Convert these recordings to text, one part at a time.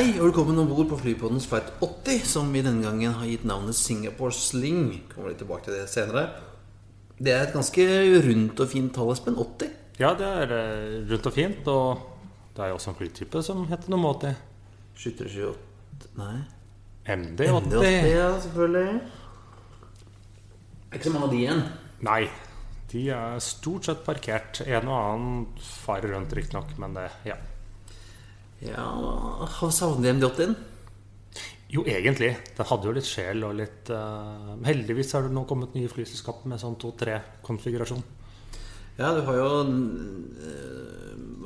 Hei, og velkommen om bord på flypodens flight 80, som vi denne gangen har gitt navnet Singapore Sling. Kommer litt tilbake til det senere. Det er et ganske rundt og fint tall, Espen. 80. Ja, det er eh, rundt og fint. Og det er jo også en flytype som heter noe måte. 7328 Nei. MD80. MD80, ja, selvfølgelig. Det er ikke så mange av de igjen. Nei. De er stort sett parkert. En og annen farer rundt, riktignok, men det Ja. Ja, Har savnet MD80-en? Jo, egentlig. Den hadde jo litt sjel og litt uh, Heldigvis har det nå kommet nye flyselskap med sånn 2-3-konfigurasjon. Ja, du har jo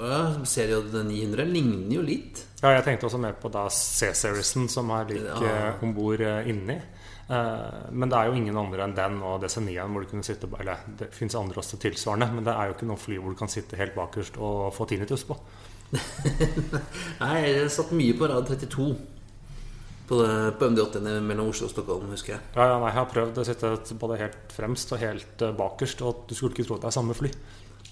uh, Serie 900 ligner jo litt. Ja, jeg tenkte også mer på da C-seriesen som er lik Ja. uh, om bord uh, inni. Eh, men det er jo ingen andre enn den og DC9-en hvor du kunne sitte Eller det fins andre også tilsvarende, men det er jo ikke noe fly hvor du kan sitte helt bakerst og få tinnitus på. Nei, jeg satt mye på rad 32 på, det, på MD80 mellom Oslo og Stockholm, husker jeg. Ja, ja, nei, Jeg har prøvd å sitte både helt fremst og helt eh, bakerst, og du skulle ikke tro at det er samme fly.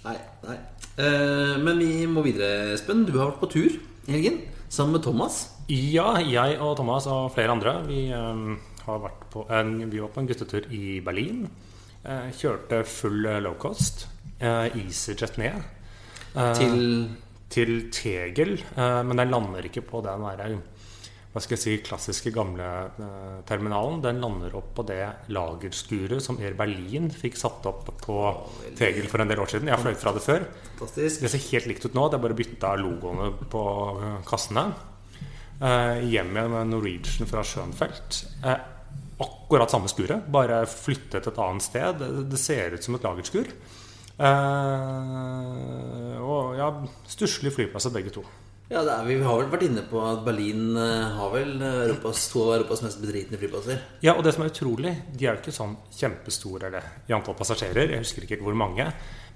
Nei, nei. Eh, men vi må videre, Espen. Du har vært på tur i helgen sammen med Thomas. Ja, jeg og Thomas og flere andre Vi eh, har vært på en, vi var på en guttetur i Berlin. Eh, kjørte full eh, low cost. Eh, EasyJet ned. Til til Tegel, eh, men den lander ikke på den der, hva skal jeg si, klassiske gamle eh, terminalen. Den lander opp på det lagerskuret som Air Berlin fikk satt opp på Tegel for en del år siden. Jeg har fløyet fra det før. Fantastisk. Det ser helt likt ut nå. Det er bare bytta logoene på eh, kassene. Eh, hjem igjen med Norwegian fra Schönfeldt. Akkurat samme skuret, bare flyttet et annet sted. Det, det ser ut som et lagerskur. Eh, og ja, stusslige flyplasser begge to. Ja, det er, Vi har vel vært inne på at Berlin eh, har vel Europas, to av Europas mest bedritne flyplasser. Ja, og det som er utrolig, de er jo ikke sånn kjempestore eller, i antall passasjerer. Jeg husker ikke hvor mange.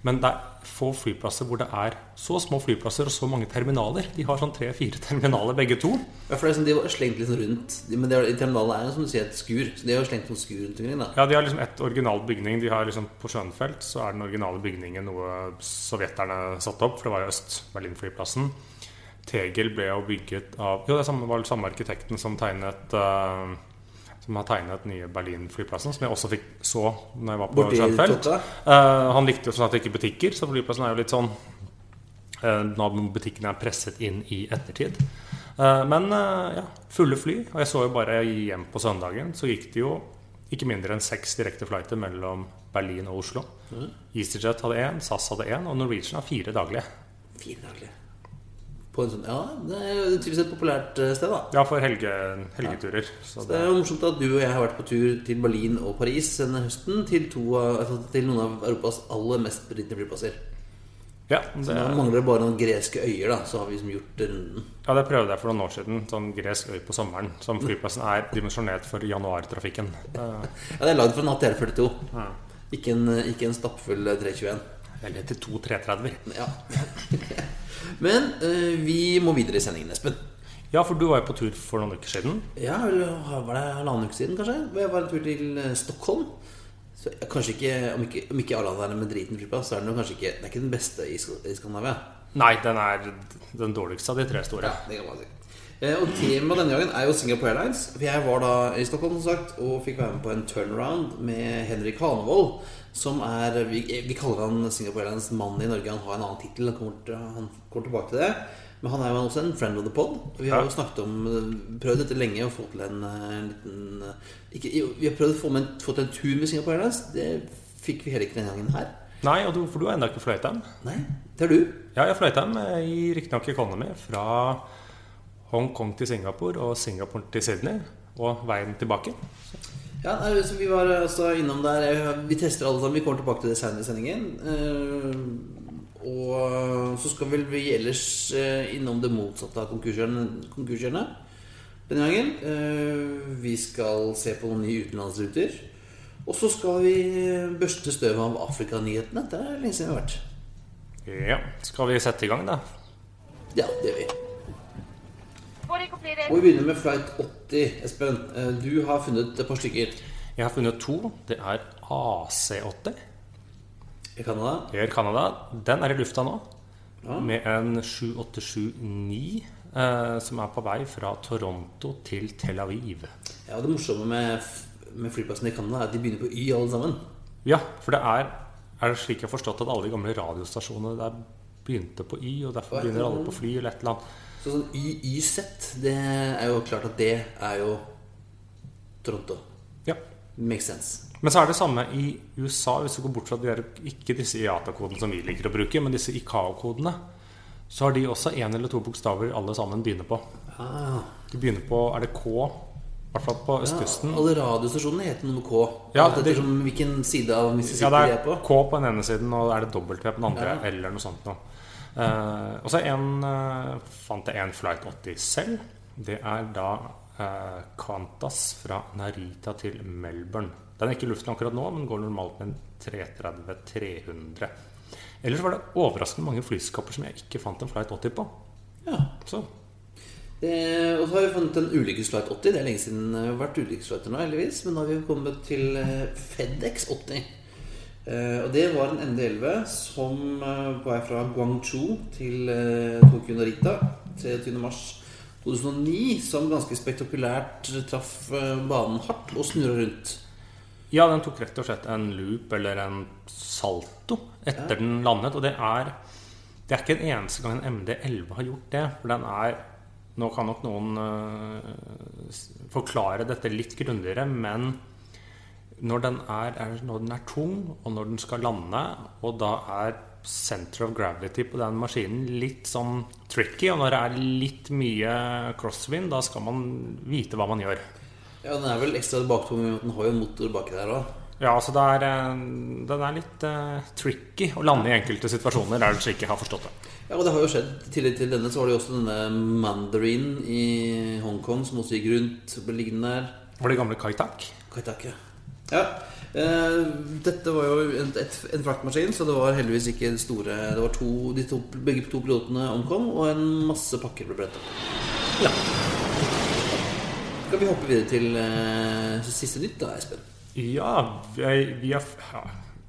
Men det er få flyplasser hvor det er så små flyplasser og så mange terminaler. De har sånn tre-fire terminaler begge to. Ja, for det er sånn, De har slengt litt rundt. Men det er, i terminalen er jo som du sier et skur. Så de har slengt noen skur rundt omkring. da Ja, De har liksom ett original bygning. De har liksom På Schönfeld så er den originale bygningen noe sovjeterne satte opp, for det var jo Øst-Berlin-flyplassen. Tegel ble jo bygget av Jo, det var samme arkitekten som tegnet eh, Som har tegnet nye Berlin-flyplassen, som jeg også fikk så når jeg var på Schönfeld. Uh, Eh, han likte jo sånn at det ikke er butikker, så flyplassen er jo litt sånn uh, Når butikkene er presset inn i ettertid. Uh, men eh, ja, fulle fly. Og jeg så jo bare hjem på søndagen, så gikk det jo ikke mindre enn seks direkte flighter mellom Berlin og Oslo. EasyJet hadde én, SAS hadde én, og Norwegian har fire daglige. Fire dager. På en sånn, ja, Det er jo tydeligvis et populært eh, sted, da. Ja, for helge, helgeturer. Så Det det, er jo morsomt at du og jeg har vært på tur til Berlin og Paris denne høsten. Til, to av, altså til noen av Europas aller mest bedritne flyplasser. ja, Så det, nå mangler det bare noen greske øyer, da. Så har vi liksom gjort runden. ja, det prøvde jeg for noen år siden. Sånn gresk øy på sommeren. Som flyplassen er dimensjonert for januartrafikken. Det... Ja, Det er lagd for en ATR42. Ikke en, ikke en stappfull eh, 321. Eller til to 330. Ja. Men uh, vi må videre i sendingen, Espen. Ja, for du var jo på tur for noen uker siden. Ja, var det halvannen uke siden, kanskje? Jeg var en tur til eh, Stockholm. Så eh, kanskje ikke, Om ikke, om ikke Arlanda med driten flyplass, så er den kanskje ikke Det er ikke den beste i, Sk- i Skandinavia. Nei, den er den dårligste av de tre store. Ja, det kan man si. Eh, Og temaet denne gangen er jo Singapore Airlines. For jeg var da i Stockholm som sagt og fikk være med på en turnaround med Henrik Hanevold. Som er Vi, vi kaller han Singapore Airlines mann i Norge. Han har en annen tittel. Han, han kommer tilbake til det. Men han er jo også en friend of the pod. Og vi har jo snakket om prøvd dette lenge å få til en, en liten eh, ikke, Vi har prøvd å få, med, få til en tur med Singapore Airlines. Det fikk vi heller ikke denne gangen her. Nei, og du, for du har ennå ikke fløyet dem. Nei, det er du. Ja, jeg fløyet dem eh, i riktignok Economy fra Hongkong til Singapore og Singapore til Sydney. Og veien tilbake. Ja, så Vi var altså innom der. Vi tester alle sammen. Vi kommer tilbake til det senere i sendingen. Eh, Og så skal vel vi ellers eh, innom det motsatte av konkursene denne gangen. Vi skal se på noen nye utenlandsruter. Og så skal vi børste støvet av Afrikanyhetene. Det er lenge siden vi har vært. Ja, skal vi sette i gang, da? Ja, det gjør vi. Og vi begynner med flight 80. Espen, eh, du har funnet et par stykker Jeg har funnet to. Det er AC80 i Canada. Air Canada. Den er i lufta nå. Ja. Med en 7879 eh, som er på vei fra Toronto til Tel Aviv. Ja, Det morsomme med, med flyplassen i Canada er at de begynner på Y alle sammen. Ja, for det er Er det slik jeg har forstått at alle de gamle radiostasjonene der begynte på Y, og derfor er begynner alle på fly eller et eller annet? Så sånn YYZ, det er jo klart at det er jo Toronto. Ja. Makes sense. Men så er det samme i USA, hvis du går bort fra de der, ikke disse IATA-kodene som vi liker å bruke, men disse ICAO-kodene. Så har de også én eller to bokstaver alle sammen begynner på. Ah, De begynner på Er det K? I hvert fall på ja, østkysten. alle radiostasjonene heter noe med K. Ja, det- hvilken side av Ja, Mississippi det de er er på. K på den ene siden, og er det W på den andre, Ja. eller noe sånt noe. Eh, og så en, eh, fant jeg en Flight 80 selv. Det er da uh, Qantas fra Narita til Melbourne. Den er ikke i luften akkurat nå, men går normalt med en 330-300. Ellers var det overraskende mange flyskapper som jeg ikke fant en Flight 80 på. Ja. Så Eh, og så har vi funnet en ulykkesflight 80. Det er lenge siden vi har vært ulykkesflighter nå, heldigvis. Men nå har vi kommet til FedEx 80. Eh, og det var en ND11 som eh, på vei fra Guangzhou til eh, Tokyo Narita 23. mars 2009, som ganske spektakulært traff eh, banen hardt og snurra rundt. Ja, den tok rett og slett en loop eller en salto etter den landet. Og det er Det er ikke en eneste gang en MD11 har gjort det. For den er Nå kan nok noen øh, forklare dette litt grundigere, men når den er, er når den er tung, og når den skal lande, og da er center of gravity på den maskinen litt sånn tricky, og når det er litt mye crosswind, da skal man vite hva man gjør. Ja, Den er vel ekstra baktung, den har jo en motor baki der òg. Ja, altså det er, eh, den er litt uh, tricky å lande i enkelte situasjoner der du slik ikke har forstått det. Ja, og det har jo skjedd. I tillegg til denne så var det jo også denne Mandarin i Hongkong som også gikk rundt. Ble liggende der. Var det gamle Kaitak? Kaitake. Ja. Eh, dette var jo en, et, en fraktmaskin, så det var heldigvis ikke store Det var to, de to, Begge to pilotene omkom, og en masse pakker ble bretta. Ja. Skal vi hoppe videre til eh, siste nytt, da, Espen? Ja, vi, vi, har, ja,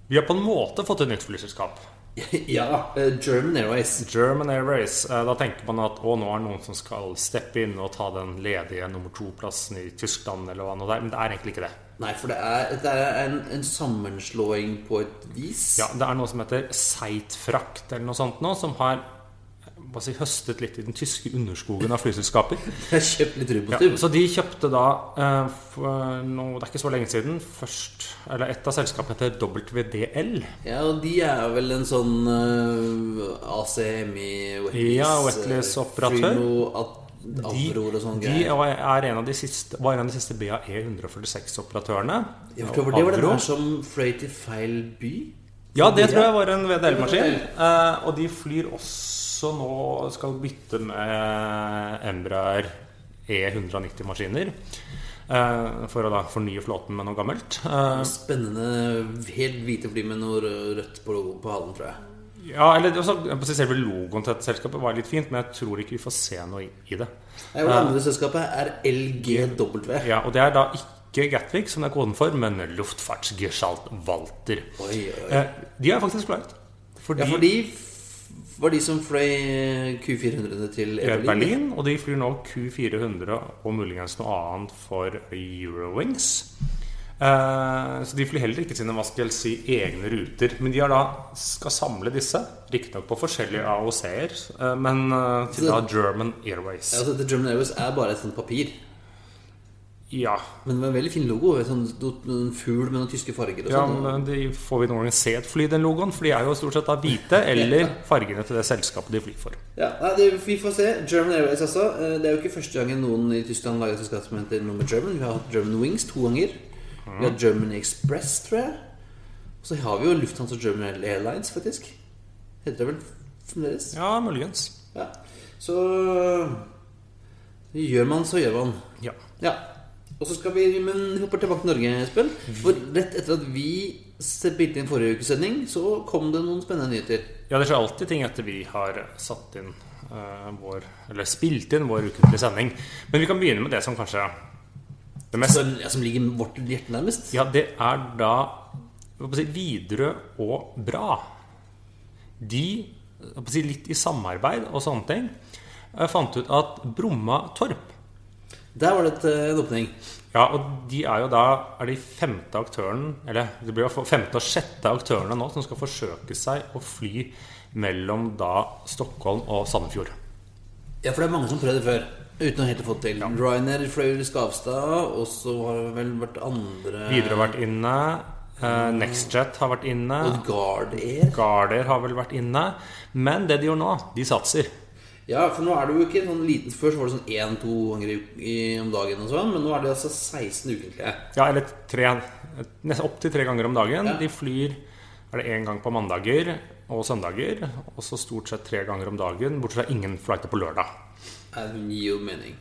vi har på en måte fått et nytt flyselskap. ja. eh, German Airways. German Airways. Da tenker man at å, nå er det noen som skal steppe inn og ta den ledige nummer to-plassen i Tyskland, eller hva nå det er. Men det er egentlig ikke det. Nei, for det er, det er en, en sammenslåing på et vis. Ja, Det er noe som heter Seitfrakt eller noe sånt nå, som har hva si, høstet litt i den tyske underskogen av flyselskaper. Det har kjøpt litt Ja, så de kjøpte da eh, for no, Det er ikke så lenge siden først Eller et av selskapene heter WDL. Ja, og de er vel en sånn uh, ACMI Wetleys, Ja, eh, Wetleys-operatør. De, de er en av de siste, var en av de siste BAE 146-operatørene. Ja, for det var den der som fløy til feil by? Ja, det tror jeg var en VDL-maskin. Eh, og de flyr også nå Skal bytte med Embraer E190-maskiner. Eh, for å da fornye flåten med noe gammelt. Eh, Spennende, helt hvite fly med noe rødt på, på halen, tror jeg. Ja, eller også, si, Selve logoen til dette selskapet var litt fint, men jeg tror ikke vi får se noe i, i det. Det andre selskapet er LGW. Ja, Og det er da ikke Gatwick, som det er koden for, men Luftfartsgeschalt Walter. Oi, oi. Eh, de er faktisk klart. Fordi, Ja, for de var de som fløy Q400 til Berlin. Berlin, og de flyr nå Q400 og muligens noe annet for Eurowings. Eh, så de flyr heller ikke sine hva skal jeg si, egne ruter. Men de har da skal samle disse, riktignok på forskjellige AOC-er, eh, men eh, til da German Airways. Ja, altså, German Airways er bare et sånt papir. Ja, Men med en veldig fin logo. Sånn, en fugl med noen tyske farger og ja men de får vi noen gang se et fly, den logoen? For de er jo stort sett da hvite, eller fargene til det selskapet de flyr for. Ja, det, Vi får se. German Airways, altså. Det er jo ikke første gangen noen i Tyskland lager et selskap som heter German. Vi har hatt German Wings to ganger. Vi har Germany Express, tror jeg. Og så har vi jo Lufthansa German Airlines, faktisk. Heter det vel fremdeles? Ja, muligens. Ja. Så gjør man, så gjør man. Ja. Ja. Og så skal vi Men vi hopper tilbake til Norge, Espen. For rett etter at vi spilte inn forrige ukes sending, så kom det noen spennende nyheter. Ja, det skjer alltid ting etter vi har satt inn uh, vår Eller spilt inn vår ukentlige sending. Men vi kan begynne med det som kanskje mest Som, som ligger vårt hjerte nærmest. Ja, det er da si, Widerøe og Bra. De, si, litt i samarbeid og sånne ting, eh, fant ut at Bromma Torp Der var det eh, en åpning. Ja, og de er jo da er de femte aktøren Eller det blir jo femte og sjette aktørene nå som skal forsøke seg å fly mellom da Stockholm og Sandefjord. Ja, for det er mange som prøvde før. Uten å helt fått til. Ryanair fløy i Skavstad, og så har det vel vært andre Widerøe har vært inne. Uh, Nextjet har vært inne. Og Gardair. Gardair har vel vært inne. Men det de gjør nå, de satser. Ja, for nå er det jo ikke sånn liten Før så var det sånn én-to ganger i, om dagen og sånn, men nå er det altså 16 ukentlige. Ja, eller tre, opptil tre ganger om dagen. Ja. De flyr er det én gang på mandager og søndager. Og så stort sett tre ganger om dagen, bortsett fra ingen flighter på lørdag. Det gir jo mening.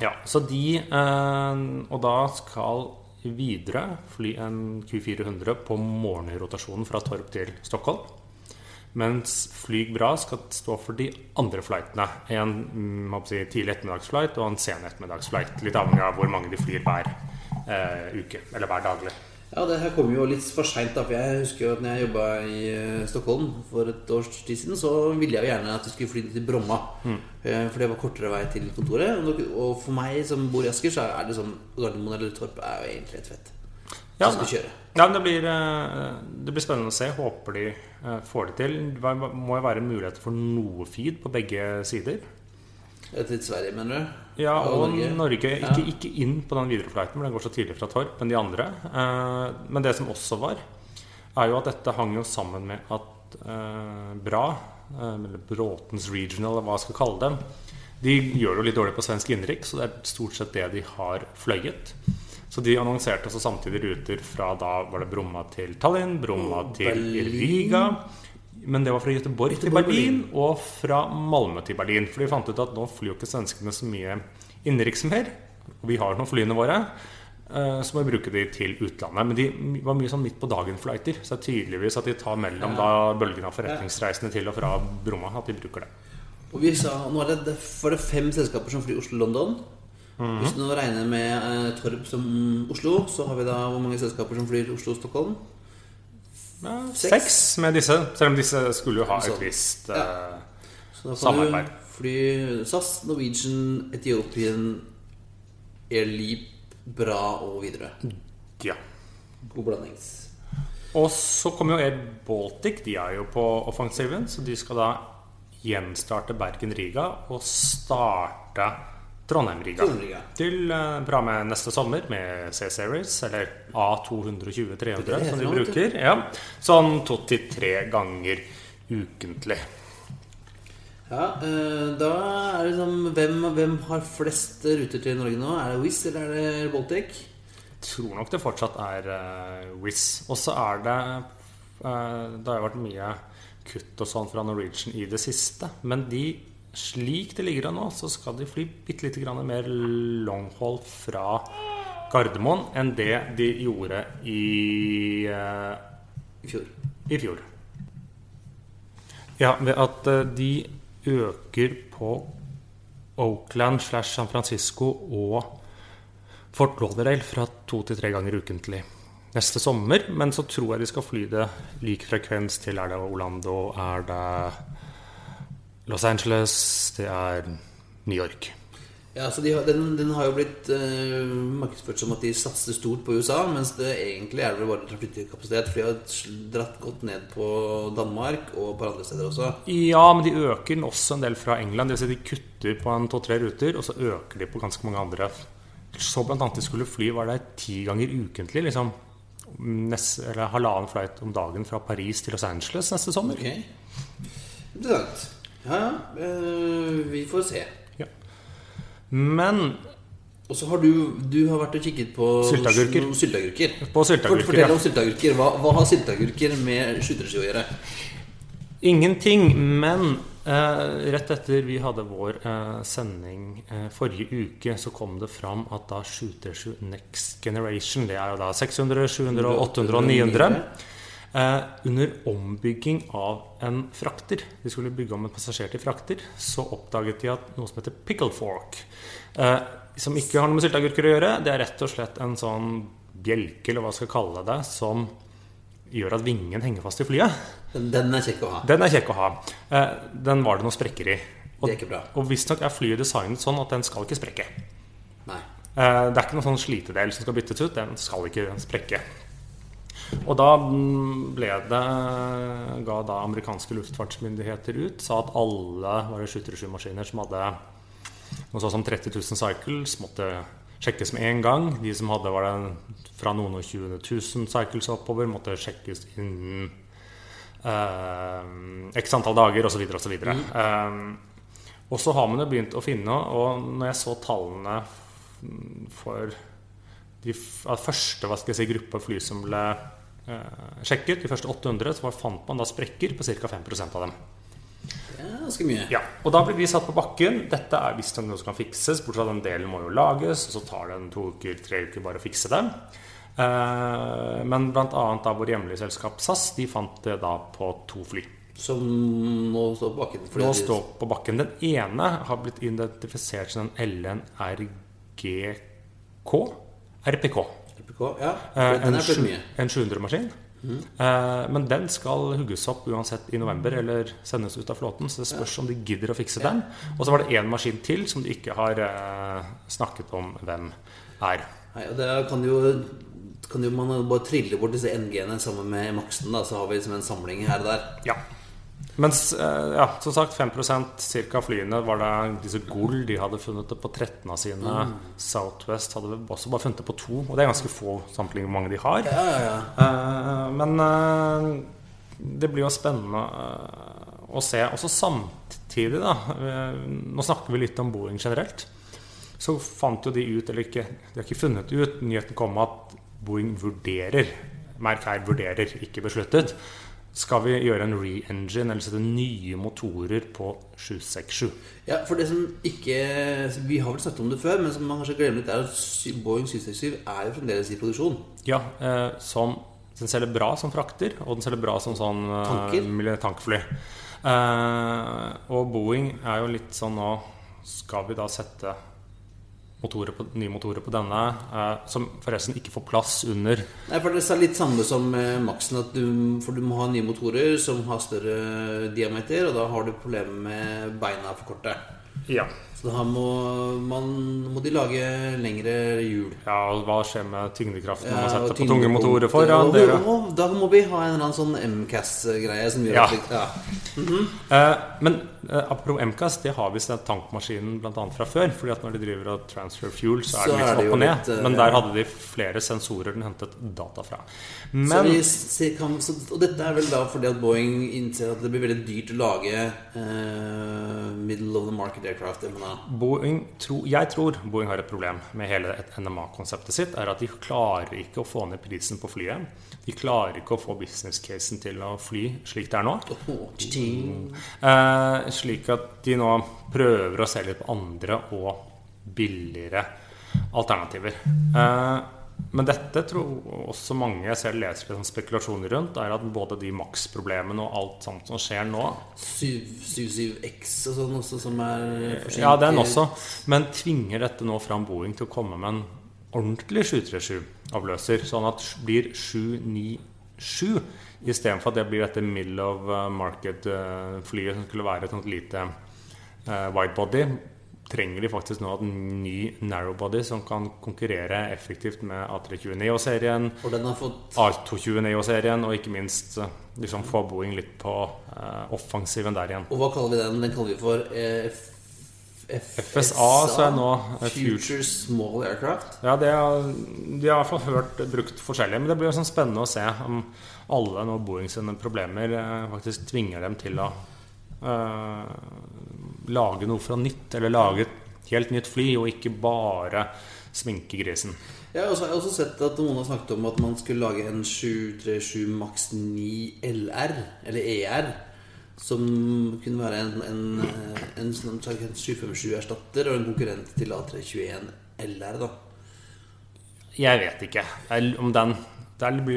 Ja, så de eh, Og da skal Widerøe fly en Q400 på morgenrotasjonen fra Torp til Stockholm. Mens Flyg Bra skal stå for de andre flightene. En mm, si, tidlig ettermiddagsflight og en sen ettermiddagsflight. Litt avhengig av hvor mange de flyr hver eh, uke, eller hver daglig. Ja, det her kommer jo litt for seint. For jeg husker jo at når jeg jobba i eh, Stockholm for et års tid siden, så ville jeg jo gjerne at vi skulle fly til Bromma. Mm. For det var kortere vei til kontoret. Og for meg som bor i Asker, så er det sånn Gardermoen eller Torp er jo egentlig helt fett. Ja. Ja, det blir, eh, det blir spennende å se. Håper de eh, får det til. Det må jo være muligheter for noe feed på begge sider. Til Sverige, mener du? Ja, og Norge. Norge. Ikke, ikke inn på den videreflighten, for den går så tidlig fra Torp, men de andre. Eh, men det som også var, er jo at dette hang jo sammen med at eh, Bra, eh, eller Bråtens Regional, eller hva jeg skal kalle dem, de gjør det jo litt dårlig på svensk innenriks, så det er stort sett det de har fløyet. Så de annonserte også samtidig ruter fra da var det Bromma til Tallinn, Bromma til. Riga. Men det var fra Göteborg til Berlin, Berlin og fra Malmö til Berlin. For de fant ut at nå flyr jo ikke svenskene så mye innenriks mer. Og vi har nå flyene våre. eh, Så må vi bruke de til utlandet. Men de var mye sånn midt på dagen-flighter. Så det er tydeligvis at de tar mellom da bølgene av forretningsreisende til og fra Bromma. At de bruker det. Og vi sa, nå er det, var det fem selskaper som flyr Oslo-London. Hvis du regner med eh, Torp som Oslo, så har vi da hvor mange selskaper som flyr Oslo-Stockholm? Ja, Seks. Seks med disse. Selv om disse skulle jo ha et visst Ja. eh, Så da får Samarbeid. du fly SAS, Norwegian, Ethiopian, Air Leap, Bra og videre. Ja. God blandings. Og så kommer jo Air Baltic. De er jo på offensiven, så de skal da gjenstarte Bergen-Riga og starte Trondheim-Riga. Til uh, bra med neste sommer med C-Series, eller A220-300, som de bruker. Ja. Sånn to til tre ganger ukentlig. Ja, uh, da er det sånn hvem, hvem har flest ruter til Norge nå? Er det Wizz eller er det Baltic? Jeg tror nok det fortsatt er uh, Wizz. Og så er det uh, Det har jo vært mye kutt og sånn fra Norwegian i det siste. Men de, slik det ligger an nå, så skal de fly bitte lite grann mer longhold fra Gardermoen enn det de gjorde i, eh, I fjor. i fjor. Ja, ved at eh, de øker på Oakland slash San Francisco og Fort Lauderdale fra to til tre ganger ukentlig neste sommer. Men så tror jeg de skal fly det lik frekvens til er det Orlando, er det Los Angeles, det er New York. Ja, så de har, den, den har jo blitt eh, markedsført som at de satser stort på USA, mens det egentlig er det bare trafikkapasitet. For de har dratt godt ned på Danmark og på andre steder også. Ja, men de øker den også en del fra England. Det vil si de kutter på en to-tre ruter, og så øker de på ganske mange andre. Så blant annet de skulle fly var det ti ganger ukentlig. liksom nest, eller halvannen flight om dagen fra Paris til Los Angeles neste sommer. Ok. Interessant. Ja, ja. eh, vi får se. Ja. Men Og så har du, du har vært og kikket på Sylteagurker. sylteagurker. På sylteagurker, Fortell ja. om sylteagurker. Hva, hva har sylteagurker med skytterski å gjøre? Ingenting, men eh, rett etter vi hadde vår eh, sending eh, forrige uke, så kom det fram at da 737 Next Generation, det er jo da 600, 700, 800 og 900 eh, Under ombygging av en frakter, de skulle bygge om en passasjer til frakter, så oppdaget de at noe som heter pickle fork, eh, som ikke har noe med sylteagurker å gjøre, det er rett og slett en sånn bjelke, eller hva skal jeg kalle det, som gjør at vingen henger fast i flyet. Den, er kjekk å ha. Den er kjekk å ha. Eh, Den var det noen sprekker i. Og, Det er ikke bra. og visstnok er flyet designet sånn at den skal ikke sprekke. Nei. Eh, Det er ikke noen sånn slitedel som skal byttes ut. Den skal ikke sprekke. Og da ble det ga da amerikanske luftfartsmyndigheter ut, sa at alle var det 737-maskiner som hadde noe sånt som 30 000 cycles, måtte sjekkes med en gang. De som hadde var det fra noen og 20 000 cycles oppover, måtte sjekkes innen eh, x antall dager osv. osv. Mm. Og så har man jo begynt å finne, og når jeg så tallene for de første hva skal jeg si, gruppa fly som ble eh, sjekket, de første 800, så fant man da sprekker på ca. 5% av dem. Det er ganske mye. Ja, og da blir vi satt på bakken. Dette er visstnok noe som kan fikses, bortsett fra den delen må jo lages, og så tar det en to uker, tre uker bare å fikse det. Eh, men bl.a. vår hjemlige selskap SAS, de fant det da på to fly. Som nå står på bakken. Nå står på bakken. Den ene har blitt identifisert som en LNRGK RPK. RPK, ja. Eh, Den en, en 700-maskin. Mm. men den skal hugges opp uansett i november eller sendes ut av flåten. Så det spørs om de gidder å fikse den. Og så var det én maskin til som de ikke har eh, snakket om hvem er. Nei, og det kan jo, kan jo man bare trille bort disse NG-ene sammen med Maxen, da, så har vi liksom en samling her og der. Ja. Mens, eh, ja, som sagt, 5 ca. flyene var det disse Gull De hadde funnet det på 13 av sine. Southwest hadde også bare funnet det på to. Og det er ganske få sammenlignet hvor mange de har. Ja, ja, ja. Eh, men eh, det blir jo spennende å se. Også samtidig, da Nå snakker vi litt om Boeing generelt. Så fant jo de ut, eller ikke De har ikke funnet ut, nyheten kom at Boeing vurderer Merk her vurderer, ikke besluttet. Skal vi gjøre en re-engine eller sette nye motorer på 767? Ja, for det som ikke Vi har vel snakket om det før, men som man kanskje glemmer litt, er at Boeing 767 er jo fremdeles i produksjon. Ja, eh, som Den selger bra som frakter, og den selger bra som sånn eh, tankfly. Eh, og Boeing er jo litt sånn nå Skal vi da sette motorer på, nye motorer på denne, eh, som forresten ikke får plass under Nei, for Det er litt samme som eh, Maxen. At du, for du må ha nye motorer som har større diameter, og da har du problemer med beina for korte. Ja. Så da må, man, må de lage lengre hjul. ja og hva skjer med tyngdekraften når man setter på tunge motorer foran? Og, Dere? og, da må vi ha en eller annen sånn MCAS-greie som gjør Ja. at vi, ja. Eh, men eh, apropos MCAS, det har visst tankmaskinen bl.a. fra før. fordi at når de driver og transfer fuel, så er Så det litt det opp og ned. eh, men der hadde de flere sensorer den hentet data fra. Så Men vi kan, så, og dette er vel da fordi at Boeing innser at det blir veldig dyrt å lage eh, middle of the market aircraft. MNA. Boeing tro, jeg tror Boeing har et problem med hele NMA-konseptet sitt. er at De klarer ikke å få ned prisen på flyet. De klarer ikke å få business-casen til å fly slik det er nå. Eh, slik at de nå prøver å selge på andre og billigere alternativer. Eh, men dette tror også mange jeg selv leser litt sånn spekulasjoner rundt, er at både de Max-problemene og alt sånt som skjer nå 77X og sånn også, som er forsinket Ja, den også. Men tvinger dette nå fram Boeing til å komme med en ordentlig 737-avløser? Sånn at det blir 7, 9, 7. Istedenfor at det blir dette middle eh, of market-flyet som skulle være et sånt lite eh, widebody. Trenger de faktisk nå en ny narrowbody som kan konkurrere effektivt med A320 Neo-serien, A220 Neo-serien og ikke minst eh, liksom få Boeing litt på offensiven der igjen. Og hva kaller vi den? Den kaller vi for F FSA, så er nå, eh, Future Small Aircraft. Ja, det De har i hvert fall hørt brukt forskjellig. Men det blir jo sånn spennende å se om alle nå Boeing sine problemer eh, faktisk tvinger dem til å eh, lage noe fra nytt. Eller lage et helt nytt fly, og ikke bare sminke grisen. Jeg har, også, jeg har også sett at noen har snakket om at man skulle lage en 737 Max 9 LR, eller ER. Som kunne være en, en, en, en, sånn 757-erstatter og en konkurrent til A321 LR. da Jeg vet ikke om den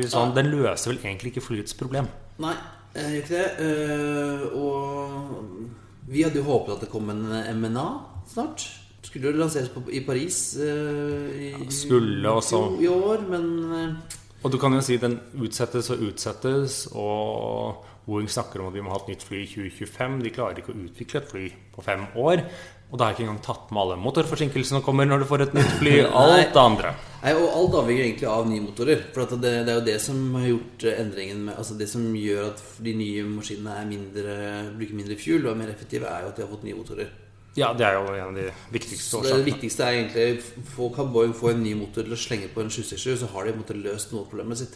sånn, Den løser vel egentlig ikke flyets problem. Nei, jeg gjør ikke det. Eh, og vi hadde jo håpet at det kom en MNA snart. Skulle jo lanseres i Paris eh, i, Skulle også. i år, men eh, Og du kan jo si den utsettes og utsettes, og Boeing snakker om at vi må ha et nytt fly i 2025. De klarer ikke å utvikle et fly på fem år. Og da har jeg ikke engang tatt med alle motorforsinkelsene som kommer når du får et nytt fly. Alt det andre. Nei, og alt avhenger egentlig av nye motorer. For det, det er jo det som har gjort eh, endringen med Altså det som gjør at de nye maskinene mindre, bruker mindre fuel og er mer effektive, er jo at de har fått nye motorer. Ja, det er jo en av de viktigste Så det viktigste er egentlig Få kan Boeing få en ny motor til å slenge på en 767, så har de på en måte løst noe av problemet sitt.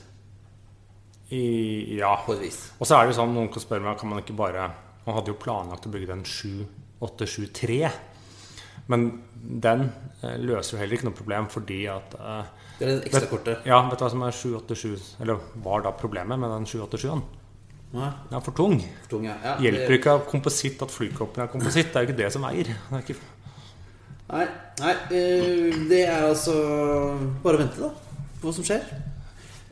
I, ja. På et vis. Og så er det jo sånn, noen kan spørre meg, kan man ikke bare Man hadde jo planlagt å bygge den 7873. Men den eh, løser jo heller ikke noe problem fordi at eh, Det er det ekstra kortet. Ja, vet du hva som er 787 Eller var da problemet med den 787-en? Nei, Den er for tung. for tung, ja. ja Hjelper ikke av kompositt at flykroppen er kompositt. Det er jo ikke det som eier. Det er ikke Nei, nei eh, det er altså bare å vente, da. På hva som skjer.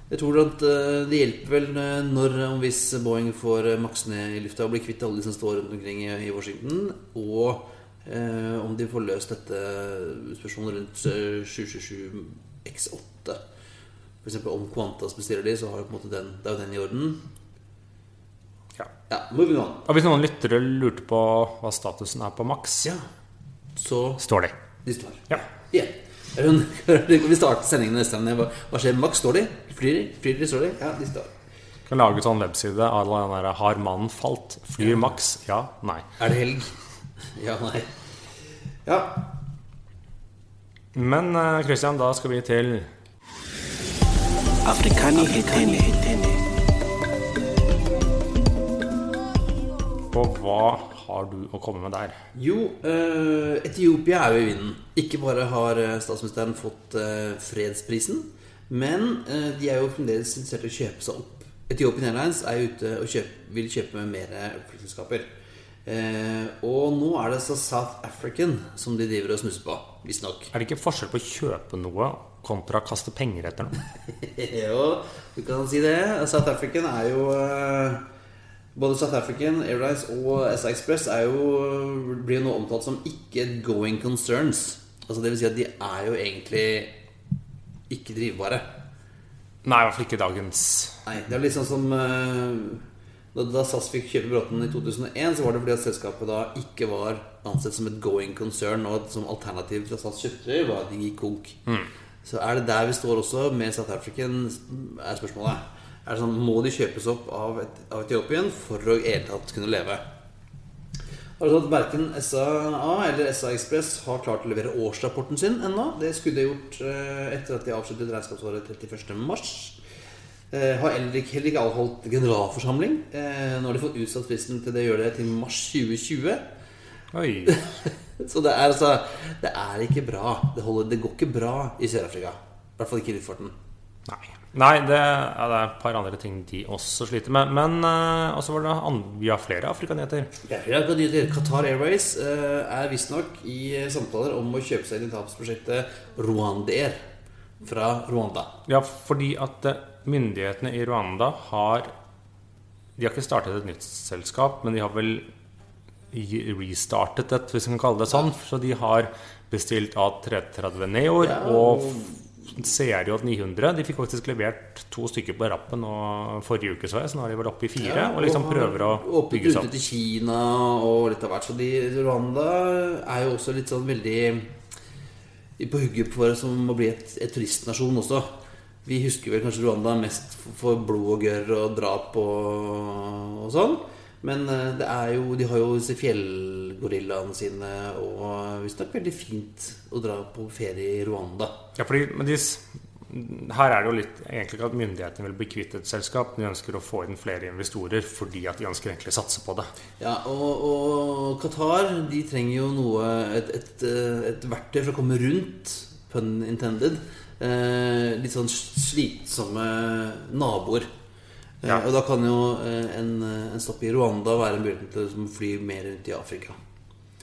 Jeg tror at eh, det hjelper vel eh, når og hvis Boeing får eh, maks ned i lufta og blir kvitt alle de som står rundt omkring i, Washington, og eh, om de får løst dette spørsmålet rundt eh, 727 X8. F.eks. om Qantas bestiller de, så har på en måte den, det er jo den i orden. ja. Ja, moving on. Og hvis noen lyttere lurte på hva statusen er på Max, Ja, så står de. de står. Ja. Ja. Hun- Vi starter sendingen neste gang. Hva skjer? Max står de? Flyr de? Flyr de? Står de? Ja, de står. Kan lage sånn webside à la den der 'Har mannen falt?' Flyr Max? Ja? Nei. Er det helg? Ja, nei. Ja. Men eh, Christian, da skal vi til Afrikani hetene. Og hva har du å komme med der? Jo, eh, Etiopia er jo i vinden. Ikke bare har eh, statsministeren fått eh, fredsprisen, men de er jo fremdeles interessert i å kjøpe seg opp. Ethiopian Airlines er ute og kjøp, vil kjøpe mer flyselskaper. Eh, og nå er det så South African som de driver og snusser på, visstnok. Er det ikke forskjell på å kjøpe noe kontra å kaste penger etter noe? jo, du kan si det. South African er jo Både South African Airlines og SA Express er jo, blir jo nå omtalt som ikke going concerns. Altså Det vil si at de er jo egentlig ikke drivbare. Nei, i hvert fall ikke dagens Nei, Det er litt sånn som eh, da, da SAS fikk kjøpe Bråten i 2001, så var det fordi at selskapet da ikke var ansett som et going concern, og som alternativ til at SAS kjøpte var at de gikk konk. Så er det der vi står også med South African, er spørsmålet. Er det sånn, Må de kjøpes opp av, et, av Etiopien for å i hele tatt kunne leve? Har sånn at Verken SAA eller SA Express har klart å levere årsrapporten sin ennå. Det skulle de gjort eh, etter at de avsluttet regnskapsåret 31. mars. Eh, har heller ikke, heller ikke avholdt generalforsamling. Eh, nå har de fått utsatt fristen til det gjør det til mars 2020. Oi. Så det er altså Det er ikke bra. Det, holder, det går ikke bra i Sør-Afrika. I hvert fall ikke i luftfarten. Nei. Nei, det, ja, det er et par andre ting de også sliter med. Men uh, også var det vi har flere afrikaneter. Ja. Qatar Airways uh, er visstnok i samtaler om å kjøpe seg inn i tapsprosjektet Rwandair fra Rwanda. Ja, fordi at eh, myndighetene i Rwanda har De har ikke startet et nytt selskap, men de har vel restartet et, hvis vi kan kalle det sånn. Så de har bestilt A330 Neoer Ja, og og- jo CRJ 900. De fikk faktisk levert to stykker på rappen nå forrige uke, så jeg, så nå er de vel oppe i fire. og liksom prøver å bygge seg opp. til Kina og litt av hvert. Så de, Rwanda er jo også litt sånn veldig på hugget for som å bli et, et turistnasjon også. Vi husker vel kanskje Rwanda mest for blod og gørr og drap og, og sånn. Men eh, det er jo, de har jo disse fjellgorillaene sine, og visstnok veldig fint å dra på ferie i Rwanda. Ja, fordi, men de, her er det jo litt egentlig ikke at myndighetene vil bli kvitt et selskap. De ønsker å få inn flere investorer fordi at de ønsker egentlig å satse på det. Ja, og, og Qatar de trenger jo noe et, et, eh, et verktøy for å komme rundt, pun intended, eh, litt sånn slitsomme naboer. Eh, Og da kan jo eh, en, en stopp i Rwanda være en mulighet til å fly mer rundt i Afrika.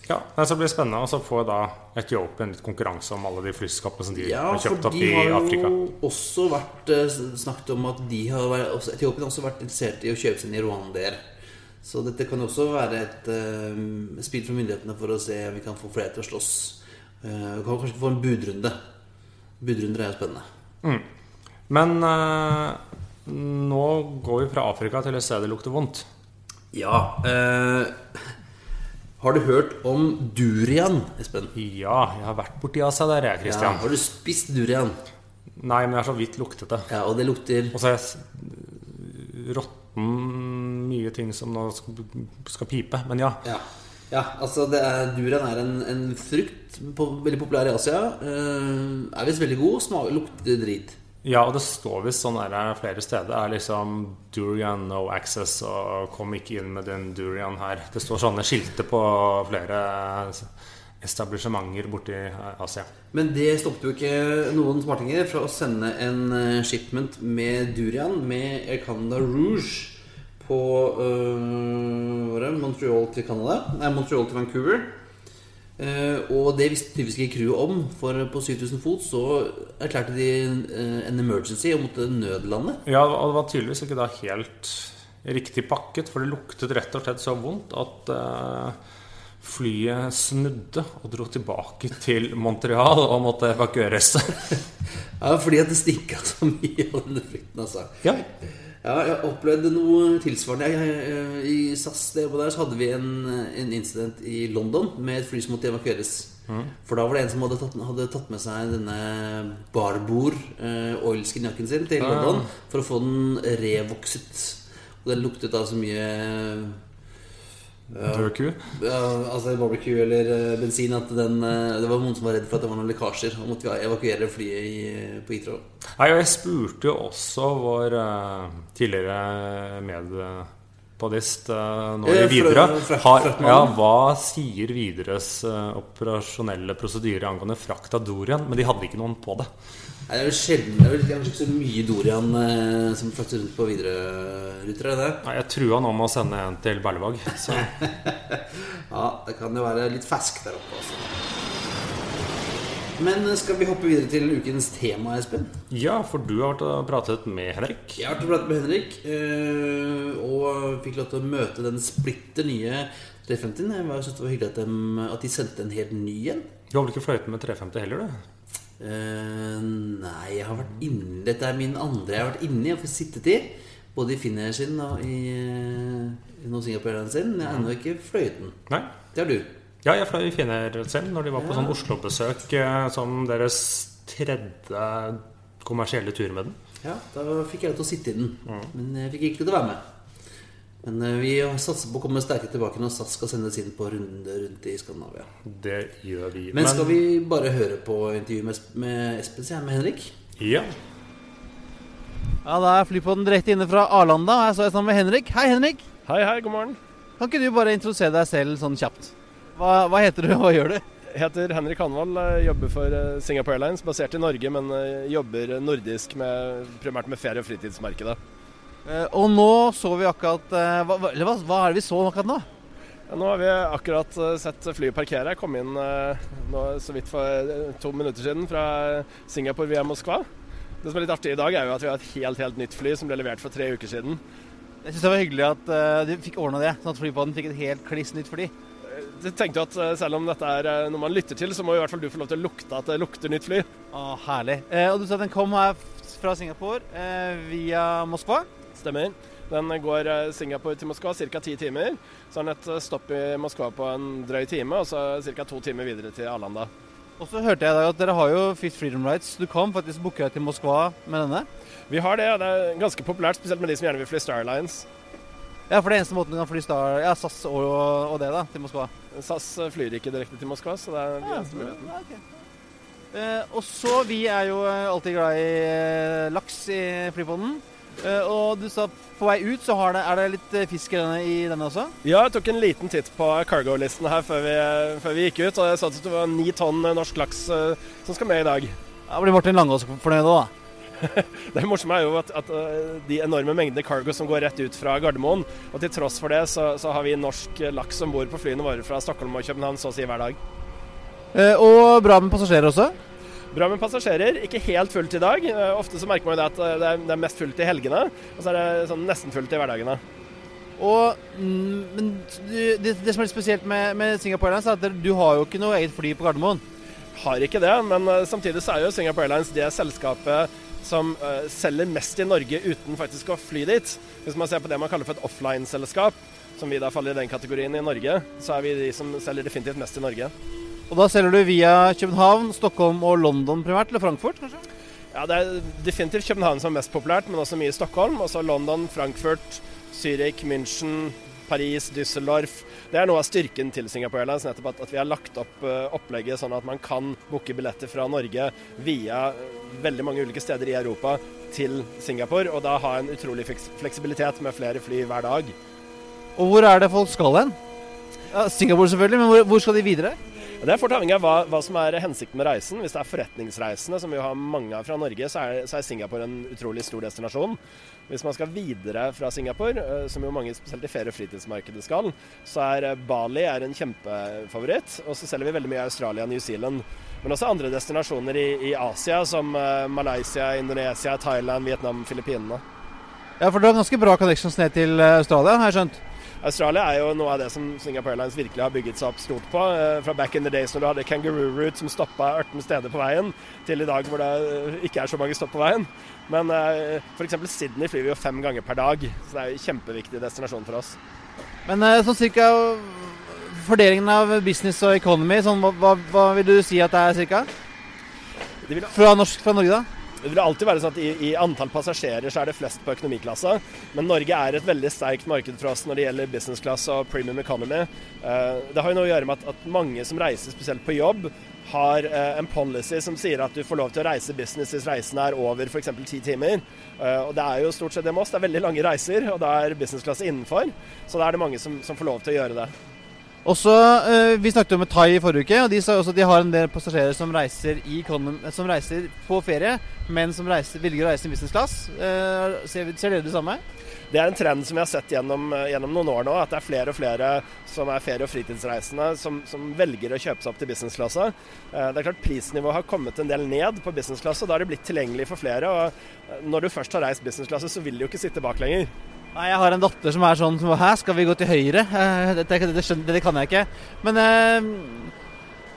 Ja, så blir det spennende. Og så får da Etiopia en litt konkurranse om alle de flyskapene som de Ja, har kjøpt opp i Afrika. Ja, for de har jo også vært eh, snakket om at de har vært, Etiopien har også vært interessert i å kjøpe seg inn i rwandaer. Så dette kan også være et uh, spill fra myndighetene for å se om vi kan få flere til å slåss. Uh, vi kan kanskje få en budrunde. Budrunder er jo spennende. Men uh, nå går vi fra Afrika til et sted det lukter vondt. Ja eh, Har du hørt om durian, Espen? Ja, jeg har vært borti Asia der, jeg, Ja, har du spist durian? Nei, men jeg har så vidt luktet det. Ja, og det lukter Og så har jeg råtten mye ting som nå skal, pipe. Men ja. Ja, ja altså det er, durian er en, en frukt på, veldig populær i Asia. Uh, er visst veldig god, smak, lukter drit. Ja, og det står visst sånn der flere steder. Det er liksom durian no access, og kom ikke inn med den durian her. Det står sånne skilter på flere etablissementer borti Asia. Men det stoppet jo ikke noen smartinger fra å sende en eh, shipment med durian med Air Canada Rouge på øh? Montreal til Canada. Nei, Montreal til Vancouver. Eh, og det visste tydeligvis ikke crewet om, for på 7000 fot så erklærte de eh, en emergency og måtte nødlande. Ja, og det var tydeligvis ikke da helt riktig pakket, for det luktet rett og slett så vondt at eh, flyet snudde og dro tilbake til Montreal og måtte evakueres. Ja, fordi at det stinka så mye av denne frykten, altså. ja. Ja, jeg opplevde noe tilsvarende. Jeg, jeg, I SAS det der, så hadde vi en, en incident i London med et fly som måtte evakueres. For da var det en som hadde tatt, hadde tatt med seg denne Barbour eh, oilskin-jakken sin til London for å få den revokset. Og den luktet da så mye Død ku. ja, altså barbecue eller eh, bensin at den, eh, det var noen som var redd for at det var noen lekkasjer. Og måtte evakuere flyet i, på Heathrow. Nei, og jeg spurte jo også vår tidligere tidligere uh, nå Eh, i Widerøe ja, Hva sier Widerøes eh, operasjonelle prosedyre angående frakt av Dorian? Men de hadde ikke noen på det. Nei, Det er vel sjelden Det er vel kanskje ikke så mye Dorian eh, som frakter rundt på Widerøe-ruter, er? Nei, Jeg trua nå med å sende en til Berlevåg. Så Ja, det kan jo være litt fersk der oppe, altså. Men skal vi hoppe videre til ukens tema, Espen? ja, for du har vært og pratet med Henrik. Jeg har vært og pratet med Henrik, eh, og fikk lov til å møte den splitter nye 350-en. Jeg synes det var hyggelig at de, at de sendte en helt ny en. Du har vel ikke fløyet med 350 heller, du? Uh, nei, jeg har vært inne Dette er min andre jeg har vært inni og fått sittet i. Både i Finnair sin og i, eh, i Airlines sin. Jeg har ennå ikke fløyet den. Nei? Det har du. Ja, jeg fløy finner selv når de var på sånn Oslo-besøk eh, som deres tredje kommersielle tur med den. Ja, Da fikk jeg lov til å sitte i den. Men jeg fikk ikke lov til å være med. Men eh, vi satser på å komme sterkere tilbake når SAS skal sendes inn på runde rundt i Skandinavia. Det gjør vi. Men skal vi bare høre på intervjuet med, med Espen, sier jeg, med Henrik? Ja. Ja, Da er flypodden direkte inne fra Arlanda, og jeg står sammen med Henrik. Hei, Henrik. Hei, hei, god morgen. Kan ikke du bare introdusere deg selv sånn kjapt? Hva, hva heter du, og hva gjør du? Jeg heter Henrik Hanvold, eh, jobber for eh, Singapore Airlines, basert i Norge, men eh, jobber nordisk med, primært med ferie- og fritidsmarkedet. Og nå så vi akkurat hva, hva, hva, er det vi så akkurat nå? Ja, nå har vi akkurat sett flyet parkere. Jeg kom inn nå så vidt for to minutter siden fra Singapore via Moskva. Det som er litt artig i dag, er jo at vi har et helt, helt nytt fly som ble levert for tre uker siden. Jeg syns det var hyggelig at de fikk ordna det, sånn at flypodden fikk et helt kliss nytt fly. Jeg tenkte jo at eh, selv om dette er eh, noe man lytter til, så må i hvert fall du få lov til å lukte at det lukter nytt fly. Å, herlig. Eh, og du sa at den kom her fra Singapore eh, via Moskva. Stemmer. Den går eh, Singapore til Moskva ca. ti timer. Så har den et stopp i Moskva på en drøy time, og så ca. to timer videre til Arlanda. Og så hørte jeg at dere har jo Fifth Freedom Rights. Du kan faktisk booke deg til Moskva med denne. Vi har det, og det er ganske populært, spesielt med de som gjerne vil fly Star Alliance. Ja, for det er eneste måten du kan fly Star, ja, SAS og, og det da, til Moskva. SAS eh, flyr ikke direkte til Moskva, så det er den eneste muligheten. Ja, okay. Eh, og så, vi er jo eh, alltid glad i eh, laks i flypodden. Eh, og du sa på vei ut så har det, er det litt eh, fisk i denne, også? Ja, jeg tok en liten titt på cargo-listen her før vi, før vi gikk ut, og jeg sa at det var ni tonn norsk laks som skal med i dag. Da blir Martin Langås fornøyd òg, da. Det morsomme er jo at, at uh, de enorme mengdene cargo som går rett ut fra Gardermoen, og til tross for det så, så har vi norsk laks om bord på flyene våre fra Stockholm og København så å si hver dag. Eh, og bra med passasjerer også. Bra med passasjerer. Ikke helt fullt i dag. Eh, Ofte så merker man jo det at eh, det er, det er mest fullt i helgene, og så er det sånn nesten fullt i hverdagene. Og, mm, men det, det som er litt spesielt med, med Singapore Airlines, er at du har jo ikke noe eget fly på Gardermoen. Har ikke det, men eh, samtidig så er jo Singapore Airlines det selskapet som uh, selger mest i Norge uten faktisk å fly dit. Hvis man ser på det man kaller for et offline-selskap, som vi da faller i den kategorien i Norge, så er vi de som selger definitivt mest i Norge. Og da selger du via København, Stockholm og London primært, eller Frankfurt kanskje? Ja, Det er definitivt København som er mest populært, men også mye i Stockholm. Også London, Frankfurt, Zürich, München, Paris, Düsseldorf. Det er noe av styrken til Singapore Airlines, nettopp at, at vi har lagt opp eh, opplegget sånn at man kan booke billetter fra Norge via eh, veldig mange ulike steder i Europa til Singapore, og da ha en utrolig fleksibilitet med flere fly hver dag. Og hvor er det folk skal hen? Ja, Singapore selvfølgelig, men hvor, hvor skal de videre? Det er fort avhengig av hva, hva som er hensikten med reisen. Hvis det er forretningsreisende, som vi har mange av fra Norge, så er, så er Singapore en utrolig stor destinasjon. Hvis man skal videre fra Singapore, eh, som jo mange spesielt i ferie- og fritidsmarkedet skal, så er eh, Bali er en kjempefavoritt. Og så selger vi veldig mye i Australia og New Zealand. Men også andre destinasjoner i, i Asia, som eh, Malaysia, Indonesia, Thailand, Vietnam, Filippinene. Ja, for du har ganske bra connections ned til Australia, har jeg skjønt. Australia er jo noe av det som Singapore Airlines virkelig har bygget seg opp stort på. Eh, Fra back in the days når du hadde Kangaroo Route som stoppa 18 steder på veien, til i dag hvor det eh, ikke er så mange stopp på veien. Men eh, f.eks. Sydney flyr vi jo fem ganger per dag, så det er en kjempeviktig destinasjon for oss. Men sånn cirka fordelingen av business og economy, sånn, hva, hva vil du si at det er cirka? Fra, norsk, fra Norge, da? Det vil alltid være sånn at i, i antall passasjerer så er det flest på økonomiklassa, men Norge er et veldig sterkt marked for oss når det gjelder business class og premium economy. Eh, det har jo noe å gjøre med at, at mange som reiser spesielt på jobb, har eh, en policy som sier at du får lov til å reise business hvis reisen er over f.eks. ti timer. Eh, og det er jo stort sett det med oss. Det er veldig lange reiser, og da er business class innenfor. Så da er det mange som, som får lov til å gjøre det. Også, eh, Vi snakket jo med Thai i forrige uke, og de sa også at de har en del passasjerer som reiser, i som reiser på ferie, men som reiser, velger å reise i business class. Eh, ser, ser dere det samme? Det er en trend som vi har sett gjennom, eh, gjennom noen år nå, at det er flere og flere som er ferie- og fritidsreisende som, som velger å kjøpe seg opp til businessklasse. Det er klart Prisnivået har kommet en del ned på businessklasse, og da har det blitt tilgjengelig for flere. og Når du først har reist businessklasse, så vil du jo ikke sitte bak lenger. Nei, Jeg har en datter som er sånn Hæ, skal vi gå til høyre? Det, det, det, det dette kan jeg ikke. Men eh,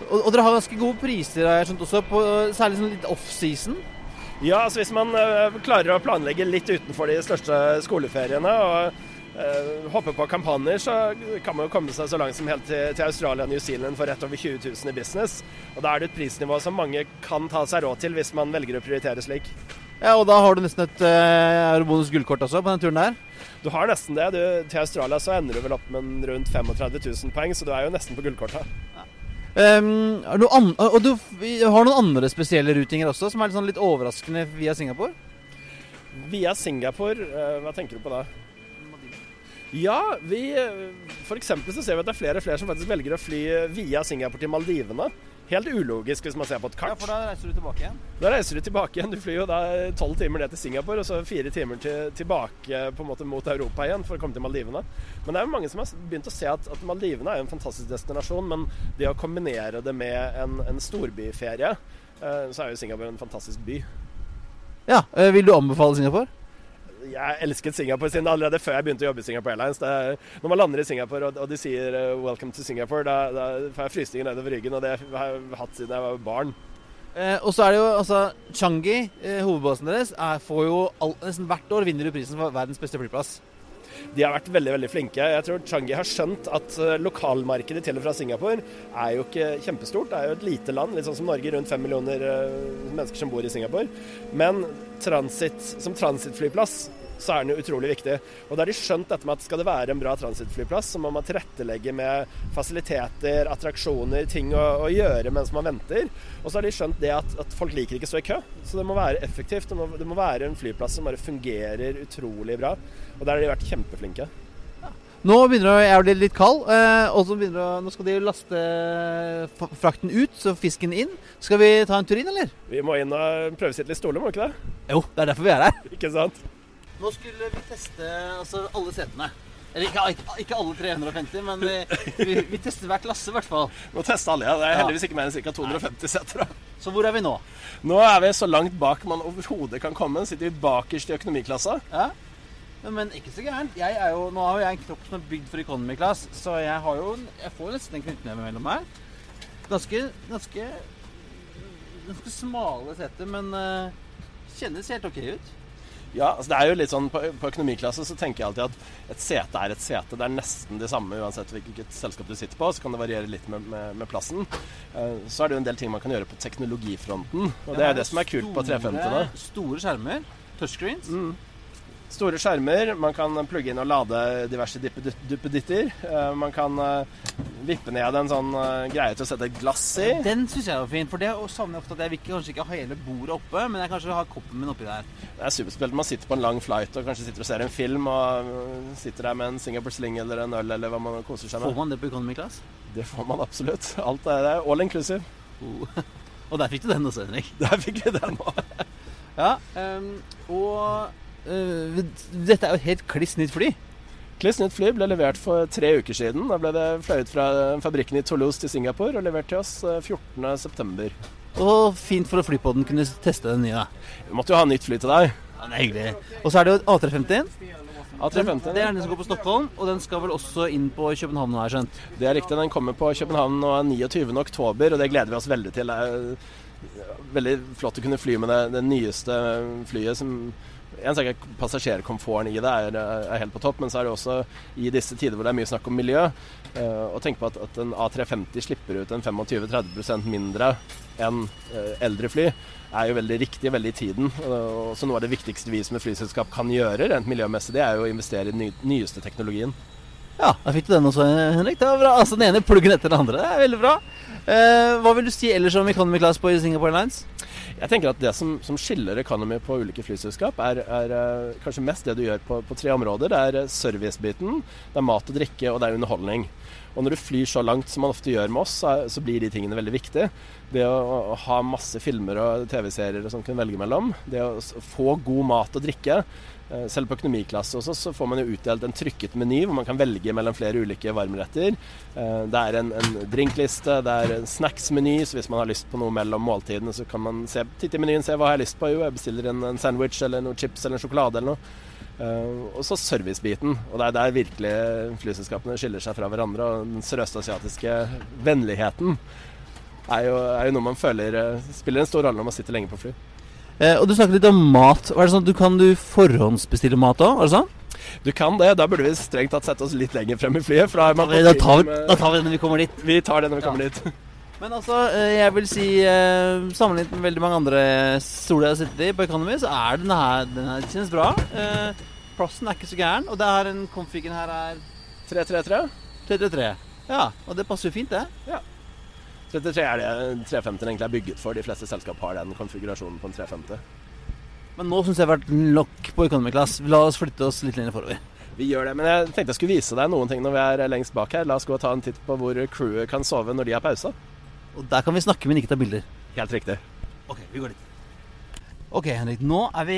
og, og dere har ganske gode priser, har jeg skjønt også, på, særlig sånn litt off-season. Ja, altså hvis man eh, klarer å planlegge litt utenfor de største skoleferiene og eh, hoppe på kampanjer, så kan man jo komme seg så langt som helt til, til Australia og New Zealand for rett over 20 000 i business. Og da er det et prisnivå som mange kan ta seg råd til hvis man velger å prioritere slik. Ja, Og da har du nesten et uh, Eurobonus gullkort også på den turen der. Du har nesten det. Du, til Australia så ender du vel opp med rundt 35 000 poeng, så du er jo nesten på gullkortet. Um, noe an og du har noen andre spesielle rutinger også, som er litt, sånn litt overraskende via Singapore? Via Singapore, eh, hva tenker du på da? Ja, vi F.eks. så ser vi at det er flere og flere som faktisk velger å fly via Singapore til Maldivene. Helt ulogisk hvis man ser på et kart. Ja, for da reiser du tilbake igjen. Da reiser du tilbake igjen. Du flyr jo da tolv timer ned til Singapore, og så fire timer til, tilbake på en måte mot Europa igjen for å komme til Maldivene. Men det er jo mange som har begynt å se at, at Maldivene er en fantastisk destinasjon, men det å kombinere det med en, en storbyferie, eh, så er jo Singapore en fantastisk by. Ja, eh, Vil du anbefale Singapore? Jeg elsket Singapore siden allerede før jeg begynte å jobbe i Singapore Airlines. Er, når man lander i Singapore og, og de sier eh, 'welcome to Singapore', da, da får jeg frysninger nedover ryggen, og det har jeg hatt siden jeg var barn. Eh, og så er det jo altså Changi, eh, hovedbasen deres, er, får jo all, nesten hvert år vinner du prisen for verdens beste flyplass. De har vært veldig veldig flinke. Jeg tror Changi har skjønt at eh, lokalmarkedet til og fra Singapore er jo ikke kjempestort. Det er jo et lite land, litt sånn som Norge, rundt fem millioner eh, mennesker som bor i Singapore. Men transit, som transittflyplass så er den jo utrolig viktig. Og da har de skjønt dette med at skal det være en bra transittflyplass, så må man tilrettelegge med fasiliteter, attraksjoner, ting å, å gjøre mens man venter. Og så har de skjønt det at, at folk liker ikke å stå i kø. Så det må være effektivt. Det må, det må være en flyplass som bare fungerer utrolig bra. Og der har de vært kjempeflinke. Nå begynner det å bli litt kald, eh, og nå skal de laste frakten ut, så fisken inn. Skal vi ta en tur inn, eller? Vi må inn og prøvesitte litt stoler, må vi ikke det? Jo, det er derfor vi er her. Ikke sant? Nå skulle vi teste altså, alle setene. Eller ikke, ikke, alle 350, men vi, vi, vi tester hver klasse i hvert fall. Må teste alle, ja. Det er heldigvis ikke mer enn ca. 250 seter. Så hvor er vi nå? Nå er vi så langt bak man overhodet kan komme. Sitter vi bakerst i økonomiklassa. Ja? Men ikke så gærent. Jeg er jo, nå har jo jeg en kropp som er bygd for economy class, så jeg har jo Jeg får nesten en knyttneve mellom meg. Ganske Ganske Ganske smale seter, men uh, kjennes helt OK ut. Ja, altså det er jo litt sånn På, på økonomiklasse så tenker jeg alltid at et sete er et sete. Det er nesten det samme uansett hvilket selskap du sitter på. Så kan det variere litt med, med, med plassen. Uh, så er det jo en del ting man kan gjøre på teknologifronten. Og det er jo det som er kult på 350. da. Store skjermer. Touchscreens. Store skjermer. Man kan plugge inn og lade diverse duppeditter. Eh, Man kan eh, vippe ned en sånn eh, greie til å sette et glass i. Den syns jeg var fin, for det savner jeg ofte at jeg vil kanskje ikke ha hele bordet oppe, men jeg kanskje har koppen min oppi der. Det er superspilt. Man sitter på en lang flight og kanskje sitter og ser en film, og sitter der med en Singapore Sling eller en øl eller hva man koser seg Får man det på economy class? Det får man absolutt. Alt er, er all inclusive. Oh. Og der fikk du den også, Henrik. Der fikk vi den òg. Ja, um, og øh, dette er jo et helt kliss nytt fly. Kliss nytt fly ble levert for tre uker siden. Da ble det fløyet fra fabrikken i Toulouse til Singapore og levert til oss øh, 14.9. Og fint for at flypodden kunne teste den nye. Vi måtte jo ha nytt fly til deg. Ja, det er hyggelig. Og så er det jo A350. A350. det er den som går på Stockholm, og den skal vel også inn på København nå, har jeg skjønt. Det er riktig. Den kommer på København nå 29. oktober, og det gleder vi oss veldig til. Det er veldig flott å kunne fly med det, det nyeste flyet som en sak er Passasjerkomforten i det er, er helt på topp, men så er det også i disse tider hvor det er mye snakk om miljø, eh, å tenke på at, at en A350 slipper ut en 25-30% mindre enn eh, eldre fly, er jo veldig riktig veldig i tiden. Og så Noe av det viktigste vi som et flyselskap kan gjøre, rent miljømessig, det er jo å investere i den ny, nyeste teknologien. Ja, da fikk du den også, Henrik. Det var bra. Altså, Den ene pluggen etter den andre. Det er veldig bra. Eh, hva vil du si ellers om economy class på Singapore Airlines? Jeg tenker at Det som, som skiller Economy på ulike flyselskap, er, er eh, kanskje mest det du gjør på, på tre områder. Det er eh, servicebiten, det er mat og drikke, og det er underholdning. Og Når du flyr så langt som man ofte gjør med oss, så, blir de tingene veldig viktige. Det å ha masse filmer og TV-serier som du kan velge mellom. Det å få god mat og drikke. Eh, Selv på økonomiklasse også, så får man jo utdelt en trykket meny hvor man kan velge mellom flere ulike varmretter. Eh, Det er en, en drinkliste, det er en snacksmeny, så hvis man har lyst på noe mellom måltidene, så kan man se, titte i menyen se hva jeg har lyst på. Jo, jeg bestiller en, en sandwich eller noen chips eller en sjokolade eller noe. Uh, og så servicebiten. Og det er der virkelig flyselskapene skiller seg fra hverandre. Og den sørøstasiatiske vennligheten er jo, er jo noe man føler spiller en stor rolle når man sitter lenge på fly. Eh, og du snakket litt om mat. Var det sånn at du Kan du forhåndsbestille mat òg? Var det sånn? Du kan det. Da burde vi strengt tatt sette oss litt lenger frem i flyet. Da er man Da tar, vi, da tar vi det når vi kommer dit. Vi tar det når vi Ja. kommer dit. Men altså, eh, jeg vil si eh, Sammenlignet med veldig mange andre stoler jeg har sittet i på Economy, så er denne her, den her kjennes bra. Eh, plassen er ikke så gæren, og det er en konfigen her er 333. 333. Ja, og det passer jo fint, det. 33 er det 350 egentlig er bygget for. De fleste selskap har den konfigurasjonen på en 350. Men nå syns jeg det har vært nok på Economy Class. La oss flytte oss litt lenger forover. Vi gjør det, men jeg tenkte jeg skulle vise deg noen ting når vi er lengst bak her. La oss gå og ta en titt på hvor crewet kan sove når de har pause. Og der kan vi snakke, men ikke ta bilder. Helt riktig. Ok, vi går dit. Ok, Henrik. Nå er vi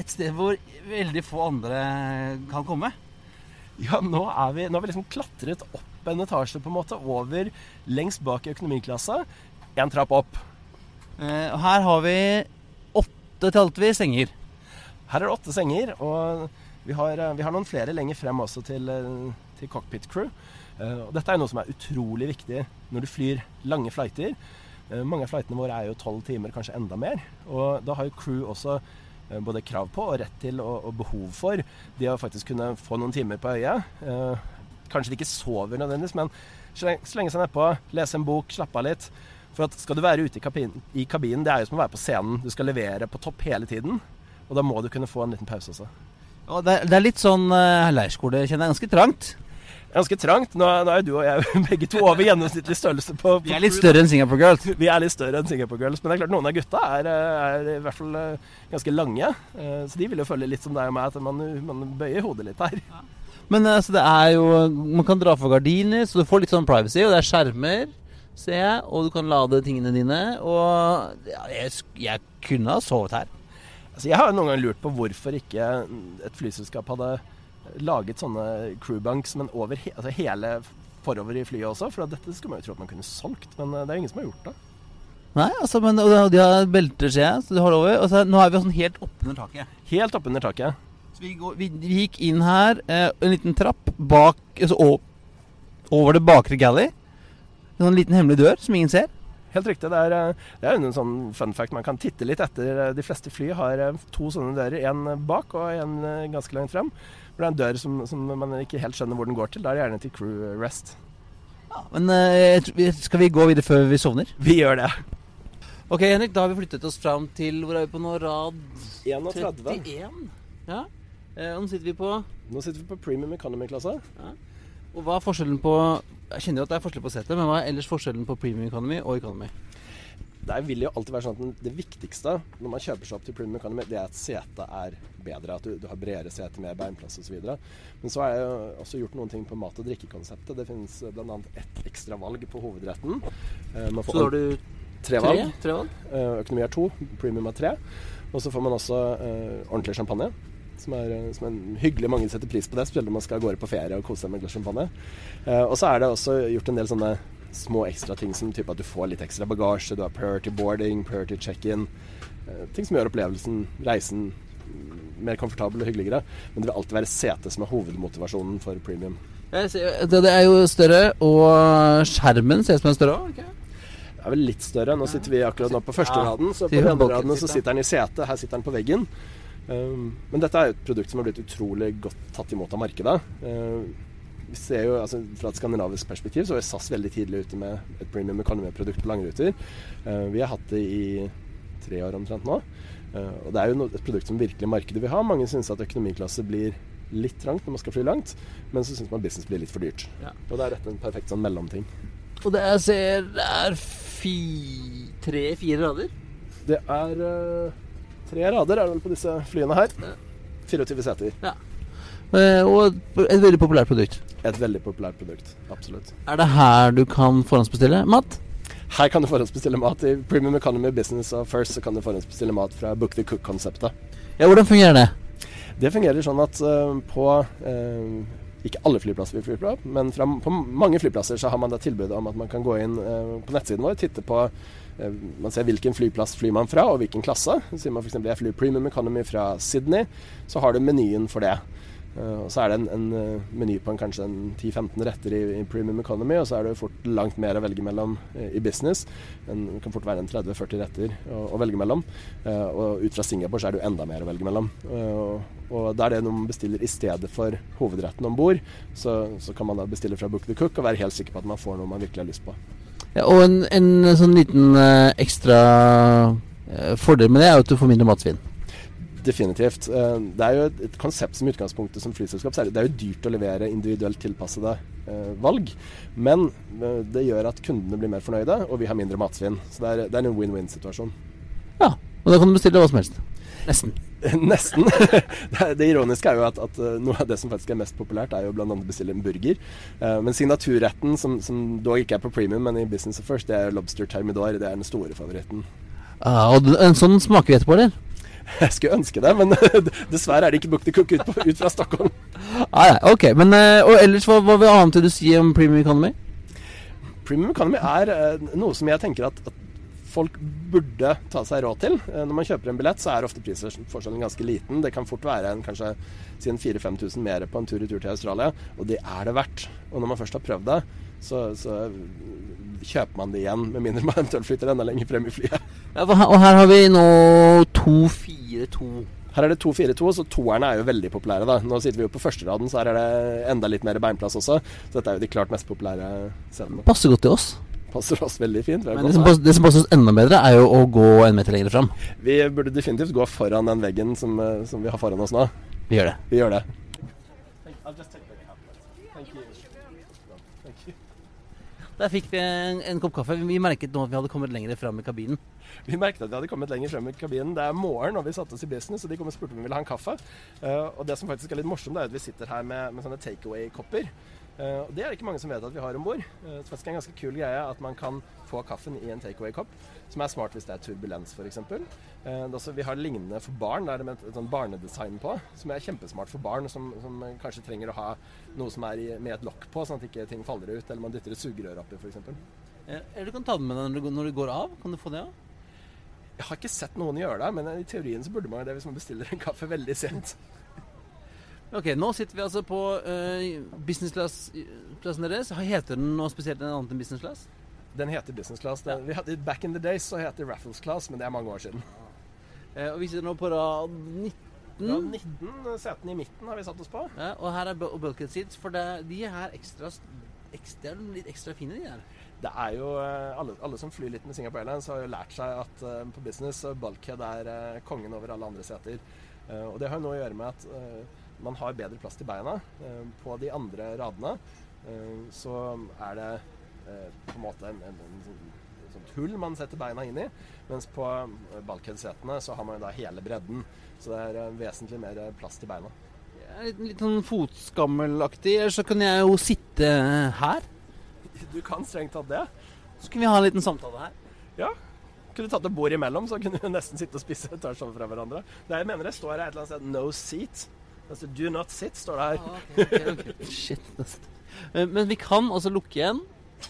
et sted hvor veldig få andre kan komme. Ja, nå, er vi, nå har vi liksom klatret opp en etasje på en måte, over lengst bak i økonomiklassa. En trapp opp. Eh, og her har vi åtte talte vi senger. Her er det åtte senger, og vi har, eh, vi har noen flere lenger frem også til, eh, til cockpit crew. Eh, Og dette er noe som er utrolig viktig når du flyr lange flighter. Eh, Mange av flightene våre er jo tolv timer, kanskje enda mer. Og da har jo crew også både krav på og rett til og, og behov for det å faktisk kunne få noen timer på øyet. Eh, Kanskje de ikke sover nødvendigvis, men slenge seg nedpå, lese en bok, slappe av litt. For at skal du være ute i kabinen, i kabinen, det er jo som å være på scenen. Du skal levere på topp hele tiden. Og da må du kunne få en liten pause også. Og det, er- det er litt sånn uh, leirskole, kjenner jeg. Ganske trangt. Ganske trangt. Nå, nå er jo du og jeg begge to over gjennomsnittlig størrelse på, på Vi er litt større enn Singapore Girls. Vi er litt større enn Singapore Girls, men det er klart noen av gutta er, er i hvert fall eh, ganske lange. Eh, Så de vil jo føle litt som deg og meg, at man, man bøyer hodet litt her. Men altså, det er jo Man kan dra for gardiner, så du får litt sånn privacy. Og det er skjermer, ser jeg. Og du kan lade tingene dine. Og ja, jeg, jeg kunne ha sovet her. Altså, jeg har noen gang lurt på hvorfor ikke et flyselskap hadde laget sånne crewbunks, men over he altså hele forover i flyet også. For dette skulle man jo tro at man kunne solgt, men eh, det er jo ingen som har gjort det. Nei, altså, men og de- har belter, ser jeg. Så de har over. Og så, nå er vi sånn helt oppunder taket. Helt oppunder taket. Vi, går, vi, vi gikk inn her, eh, en liten trapp bak altså, over det bakre galley. En sånn liten hemmelig dør som ingen ser. Helt riktig. Det er, eh, det er en sånn fun fact man kan titte litt etter. De fleste fly har eh, to sånne dører. En bak og en eh, ganske langt frem. For det er en dør som, som man ikke helt skjønner hvor den går til. Da er det gjerne til crew rest. Men eh, tror vi- skal vi gå videre før vi sovner? Vi gjør det. Ok, Henrik, da har vi flyttet oss fram til Hvor er vi på nå? Rad 31. 31? Ja. Eh, nå sitter vi på Nå sitter vi på premium economy-klasse. Og hva er forskjellen på Jeg kjenner jo at det er forskjell på setet, men hva er ellers forskjellen på premium economy og economy? Det vil jo alltid være sånn at det viktigste når man kjøper seg opp til premium economy, det er at setet er bedre. At du, du har bredere sete, mer beinplass osv. Men så er jeg også gjort noen ting på mat- og drikkekonseptet. Det finnes bl.a. ett ekstra valg på hovedretten. Eh, man får Så da har du tre tre, valg. tre valg? Eh, Økonomi er to, premium er tre. Og så får man også eh, ordentlig champagne. Som er, eh, som er hyggelig. Mange setter pris på det, spesielt når man skal av gårde på ferie og kose seg med et glass champagne. Eh, og så er det også gjort en del sånne små ekstra ting som type at du får litt ekstra bagasje. Du har priority boarding, priority check-in. Eh, ting som gjør opplevelsen, reisen, mm, mer komfortabel og hyggeligere. Men det vil alltid være setet som er hovedmotivasjonen for premium. Det, er jo større, og skjermen ser ut som er større òg. Det er vel litt større. Nå sitter vi akkurat nå på første raden, så på andre bucket så sitter. sitter den i setet. Her sitter den på veggen. Um, men dette er et produkt som har blitt utrolig godt tatt imot av markedet. Uh, vi ser jo, altså Fra et skandinavisk perspektiv så er SAS veldig tidlig ute med et premium economy-produkt på langruter. Uh, vi har hatt det i tre år omtrent nå. Uh, og Det er jo et produkt som virkelig markedet vil ha. Mange syns at økonomiklasse blir litt trangt når man skal fly langt, men så syns man business blir litt for dyrt. Ja. Og det er rett en perfekt sånn mellomting. Og det jeg ser det er tre-fire rader. Det er eh, tre rader er det vel på disse flyene her. 24 seter. Ja. og et veldig populært produkt. Et veldig populært produkt. Absolutt. Er det her du kan forhåndsbestille mat? Her kan du forhåndsbestille mat. I Premium Economy Business og First så kan du forhåndsbestille mat fra Book the Cook-konseptet. Ja, Hvordan fungerer det? Det fungerer sånn at uh, på uh, ikke alle flyplasser vi flyr på, men fra, på mange flyplasser så har man da tilbudet om at man kan gå inn uh, på nettsiden vår, titte på eh, Man ser hvilken flyplass flyr man fra, og hvilken klasse. Sier man f.eks. jeg flyr Premium Economy fra Sydney, så har du menyen for det. Eh, og så er det en, en eh, meny på en, kanskje en 10-15 retter i, i Premium Economy, og så er det fort langt mer å velge mellom eh, i business. En, det kan fort være en 30-40 retter å, å velge mellom. Eh, og ut fra Singapore så er det jo enda mer å velge mellom. Eh, og, og da er det noe man bestiller i stedet for hovedretten om bord. Så, så kan man da bestille fra Book the Cook og være helt sikker på at man får noe man virkelig har lyst på. Ja, og en, en sånn liten eh, ekstra eh, fordel med det er jo at du får mindre matsvinn. Definitivt. Eh, Det er jo et, konsept som i utgangspunktet som flyselskap det, er jo dyrt å levere individuelt tilpassede valg. Men det gjør at kundene blir mer fornøyde, og vi har mindre matsvinn. Så det er, det er en win-win-situasjon. Ja, og da kan du bestille hva som helst. Nesten. Nesten. det, ironiske er jo at, at eh, noe av det som faktisk er mest populært, er jo bl.a. å bestille en burger. Eh, men signaturretten, som, som dog ikke er på premium, men i Business of First, det er lobster termidor. Det er den store favoritten. Ah, og en sånn smaker vi etterpå, eller? Jeg skulle ønske det, men dessverre er det ikke Book the Cook ut, på, ut fra Stockholm. Ah, ja, ok, men eh, Og ellers, hva, hva annet vil du si om Premium Economy? Premium Economy er noe som jeg tenker at, at folk burde ta seg råd til. Eh, når man kjøper en billett, så er ofte prisforskjellen ganske liten. Det kan fort være en, kanskje si en 4000-5000 mer på en tur i tur til Australia, og det er det verdt. Og når man først har prøvd det, så, så kjøper man det igjen, med mindre man eventuelt flytter enda lenger frem i flyet. Ja, og her har vi nå 242. Her er det 242, så toerne er jo veldig populære. da. Nå sitter vi jo på førsteraden, så her er det enda litt mer beinplass også. Så dette er jo de klart mest populære scenene. Passer godt til oss. Passer oss veldig fint. Men det som, passer, det som passer oss enda bedre, er jo å gå en meter lenger fram. vi burde definitivt gå foran den veggen som, eh, som vi har foran oss nå. Vi gjør det. Vi gjør det. Det Der fikk vi en, en kopp kaffe. Vi merket nå at vi hadde kommet lenger fram i kabinen. Vi merket at vi hadde kommet lenger frem i kabinen. Det er morgen, og vi satte oss i business, og de kom og spurte om vi ville ha en kaffe. Uh, og det som faktisk er litt morsomt, er at vi sitter her med, med sånne takeaway-kopper. Eh, og det er det ikke mange som vet at vi har om bord. Uh, det er en ganske kul greie at man kan få kaffen i en takeaway-kopp, som er smart hvis det er turbulens f.eks. Uh, vi har lignende for barn, der det er med et, sånn barnedesign på, som er kjempesmart for barn som, som kanskje trenger å ha noe som er i, med et lokk på, sånn at ikke ting faller ut, eller man dytter et sugerør oppi f.eks. Eh, eller du kan ta den med deg når du, går av. Kan du få det av? Jeg har ikke sett noen gjøre det, men i teorien så burde man det hvis man bestiller en kaffe veldig sent. Ok, Nå sitter vi altså på uh, business class-plassen deres. Heter den noe spesielt enn annet enn business class? Den heter business class. Den, vi hadde, back in the days så het det Raffles class, men det er mange år siden. Uh, og Vi sitter nå på rad 19. Ja, 19 setene i midten har vi satt oss på. Ja, og her er bulkhead seats, for det, de er her ekstra, ekstra, litt ekstra fine, de her. Det er jo eh, alle, alle, som flyr litt med Singapore Airlines, har jo lært seg at uh, på business bulkhead er kongen over alle andre seter. Og det har jo noe å gjøre med at man har bedre plass til beina. Eh, på de andre radene eh, så er det eh, på en måte en, en, en, sånt hull man setter beina inn i. Mens på balkheadsetene så har man da hele bredden. Så det er vesentlig mer plass til beina. Litt, litt sånn fotskammelaktig. Eller så kan jeg jo sitte her. Du kan strengt tatt det. Så kunne vi ha en liten samtale her. Ja. Kunne tatt et bord imellom, så kunne du nesten sitte og spise tvers over fra hverandre. Det jeg mener det står her et eller annet sted 'no seat'. Altså, do not sit, står det her. Ah, okay, okay, okay. Shit. Eh, men vi kan altså lukke igjen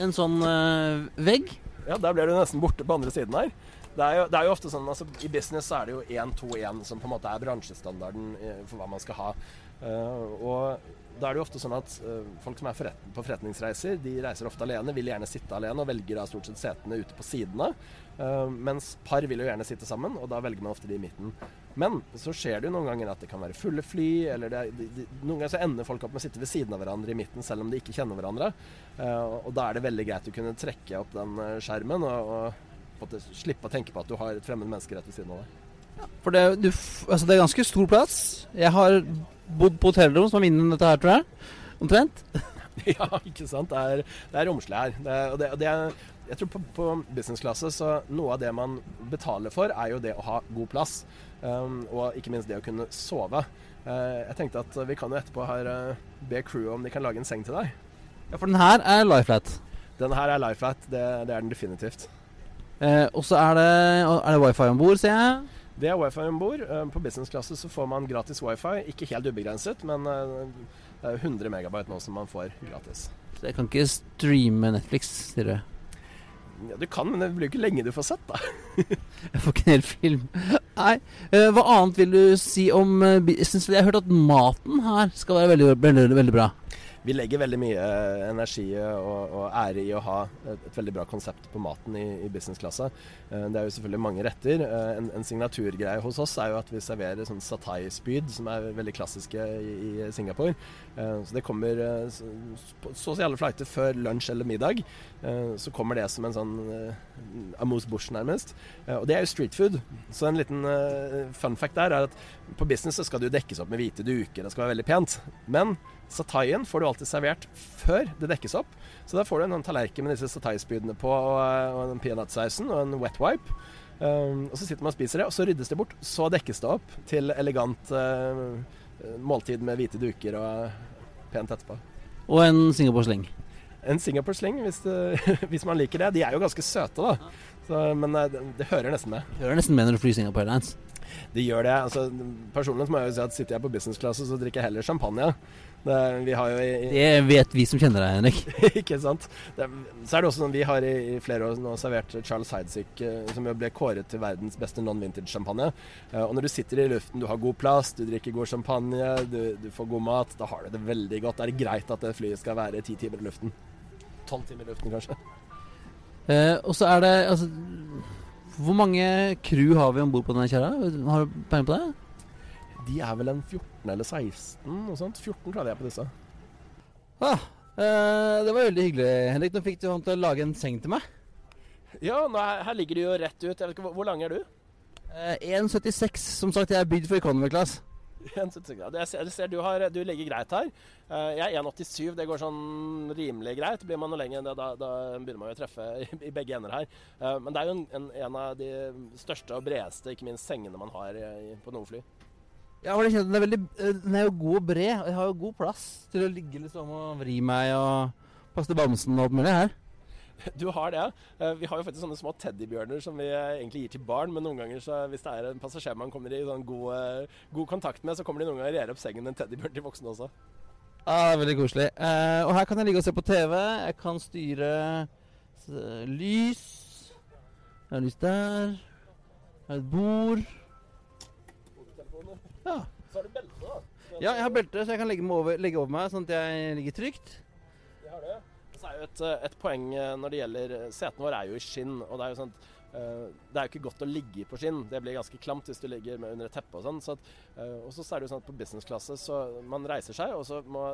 en sånn uh, vegg. Ja, der blir du nesten borte på andre siden her. Det er, jo, det er jo, ofte sånn, altså I business så er det jo 1-2-1 som på en måte er bransjestandarden for hva man skal ha. Uh, og da er det jo ofte sånn at uh, folk som er forret på forretningsreiser, de reiser ofte alene, vil gjerne sitte alene og velger da stort sett setene ute på sidene. Uh, mens par vil jo gjerne sitte sammen, og da velger man ofte de i midten. Men så skjer det jo noen ganger at det kan være fulle fly, eller det, de, de, noen ganger så ender folk opp med å sitte ved siden av hverandre i midten selv om de ikke kjenner hverandre. Uh, og da er det veldig greit å kunne trekke opp den skjermen og, og slippe å tenke på at du har et fremmed menneske rett ved siden av deg. For det, du, altså det er ganske stor plass. Jeg har bodd på hotellrom som er mindre enn dette her, tror jeg. Omtrent. ja, ikke sant. Det er, det er romslig her. Det, og det, det er, jeg tror på, på businessklasse så noe av det man betaler for, er jo det å ha god plass. Um, og ikke minst det å kunne sove. Uh, jeg tenkte at vi kan jo etterpå her uh, be crewet om de kan lage en seng til deg. Ja, for den her er life flat. Den her er life flat. Det, det er den definitivt. Uh, og så er det, er det wifi om bord, ser jeg. Det er wifi om bord. På businessklasse så får man gratis wifi. Ikke helt ubegrenset, men det er 100 megabyte nå som man får gratis. Så jeg kan ikke streame Netflix, sier du? Ja, du kan, men det blir jo ikke lenge du får sett, da. jeg får ikke en hel film. Nei. Eh, hva annet vil du si om business? Jeg har hørt at maten her skal være veldig, veldig, veldig bra vi legger veldig mye eh, energi og, og ære i å ha et, et, veldig bra konsept på maten i, i businessklasse. Eh, det er jo selvfølgelig mange retter. Eh, en, en signaturgreie hos oss er jo at vi serverer sånn satai-spyd, som er veldig klassiske i, i Singapore. Så det kommer så å si alle flighter før lunsj eller middag. Så kommer det som en sånn amuse bouche, nærmest. Og det er jo street food. Så en liten fun fact der er at på business så skal det jo dekkes opp med hvite duker, det skal være veldig pent. Men Sataien får du alltid servert før det dekkes opp. Så da får du en tallerken med disse sataispydene på, og, og en peanøttsausen og en wet wipe. Um, og Så sitter man og spiser det, og så ryddes det bort. Så dekkes det opp til elegant uh, måltid med hvite duker og pent etterpå. Og en Singapore-sling. En Singapore-sling, hvis, hvis, man liker det. De er jo ganske søte, da. Så, men det, det, hører nesten med. Det hører nesten med når du flyr Singapore Airlines. Det gjør det. altså Personlig må jeg jo si at sitter jeg på business class, så drikker jeg heller champagne. Det, vi har jo i, det vet vi som kjenner deg, Henrik. ikke sant. Det, så er det også sånn vi har i, i flere år nå servert Charles Heidsick, uh, som jo ble kåret til verdens beste non-vintage-champagne. Uh, og når du sitter i luften, du har god plass, du drikker god champagne, du, du, får god mat, da har du det veldig godt. Da er det greit at det flyet skal være ti timer i luften. Tolv timer i luften, kanskje. Eh, og så er det altså hvor mange crew har vi om bord på denne kjerra? Har du penger på det? De er vel en 14 eller 16, noe sånt. 14 klarte jeg på disse. Ah, eh, det var veldig hyggelig, Henrik. Nå fikk du han til å lage en seng til meg. Ja, er, her ligger du jo rett ut. Jeg vet ikke, Hvor lang er du? Eh, 1,76. Som sagt, jeg er bygd for economy class. 1,76 grader. Jeg ser, jeg ser du, har, du ligger greit her. Eh, Jeg er 1,87. Det går sånn rimelig greit. Blir man noe lenger enn det, da, da begynner man jo å treffe i, begge ender her. Eh, Men det er jo en, en, en av de største og bredeste, ikke minst sengene man har på noe fly. Ja, for den er veldig eh, Den er jo god og bred, og jeg har jo god plass til å ligge liksom og vri meg og passe til bamsen og alt mulig her. Du har det. Eh, Vi har jo faktisk sånne små teddybjørner som vi eh, egentlig gir til barn, men noen ganger så hvis det er en passasjer man kommer i sånn god, god kontakt med, så kommer de noen ganger og rer opp sengen en teddybjørn til voksne også. Ja, det er veldig koselig. Og her kan jeg ligge og se på TV. Jeg kan styre lys. Jeg har lys der. Jeg har et bord. Ja. Så har du belte, da. ja, jeg har belte, så jeg kan legge, meg over, legge over meg, sånn at jeg ligger trygt. Det har det. Så er jo et, eh, et poeng eh, når det gjelder Setene våre er jo i skinn, og det er jo sånn at, eh, det er jo ikke godt å ligge på skinn. Det blir ganske klamt hvis du ligger med under et teppe og sånn. Så eh, og så er det jo sånn at på businessklasse så man reiser seg, og så må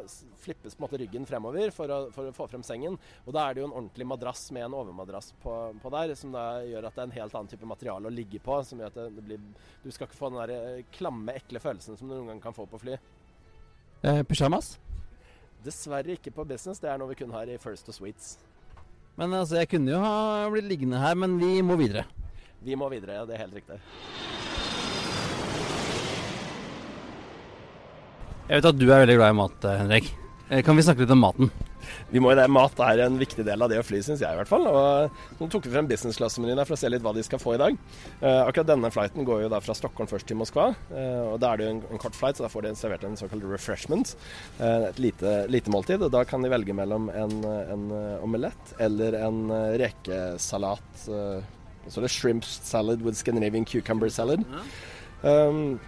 flippes på en måte ryggen fremover for å, for å få frem sengen. Og da er det jo en ordentlig madrass med en overmadrass på, på der, som da gjør at det er en helt annen type materiale å ligge på. Som gjør at det, det blir Du skal ikke få den der eh, klamme, ekle følelsen som du noen gang kan få på fly. Eh, Pysjamas. Dessverre ikke på business, det er noe vi kun har i First og Sweets. Men altså, jeg kunne jo ha blitt liggende her, men vi må videre. Vi må videre, ja, det er helt riktig. Jeg vet at du er veldig glad i mat, eh, Henrik. Eh, Kan vi snakke litt om maten? Vi må jo det. Mat er en viktig del av det å fly, syns jeg i hvert fall. Og nå tok vi frem business class-menyen for å se litt hva de skal få i dag. Eh, akkurat denne flighten går jo da fra Stockholm først til Moskva. Eh, og Da er det jo en, en kort flight, så da får de servert en såkalt refreshment. Eh, et lite, lite måltid. Og da kan de velge mellom en, en omelett eller en rekesalat. Så det er shrimp salad with Scandinavian cucumber salad. Um,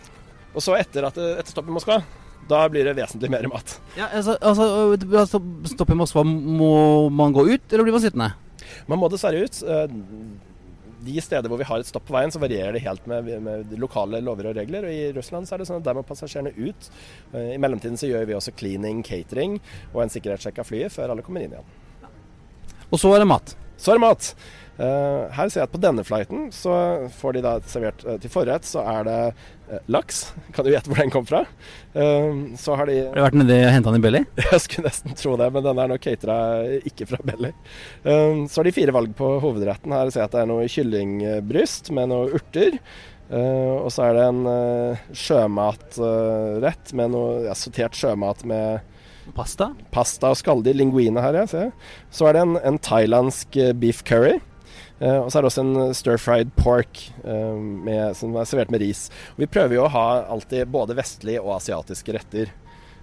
og så etter, at, etter stopp i Moskva, da blir det vesentlig mer mat. Ja, altså, altså, øh, altså Stopp i Moskva, må man gå ut, eller blir man sittende? Man må dessverre ut. Eh, De steder hvor vi har et stopp på veien, så varierer det helt med, med lokale lover og regler. Og I Russland så er det sånn at der må passasjerene ut. Eh, I mellomtiden så gjør vi også cleaning, catering og en sikkerhetssjekk av flyet før alle kommer inn igjen. Og så er det mat. Så er det mat. Her ser jeg at på denne flighten så får de da servert til forrett, så er det laks. Kan du gjette hvor den kom fra? Eh, så har de Har du vært nedi og henta den i Belly? Jeg skulle nesten tro det, men den er nok catera ikke fra Belly. Um, så har de fire valg på hovedretten. Her ser jeg at det er noe kyllingbryst med noe urter. Uh, og så er det en sjømatrett med noe ja, sortert sjømat med Pasta? pasta og skalldyr. Linguine her, jeg ser. Så er det en, en thailandsk eh, beef curry. Eh, og så er det også en stir-fried pork uh, med, som er servert med ris. Og vi prøver jo å ha alltid både vestlige og asiatiske retter.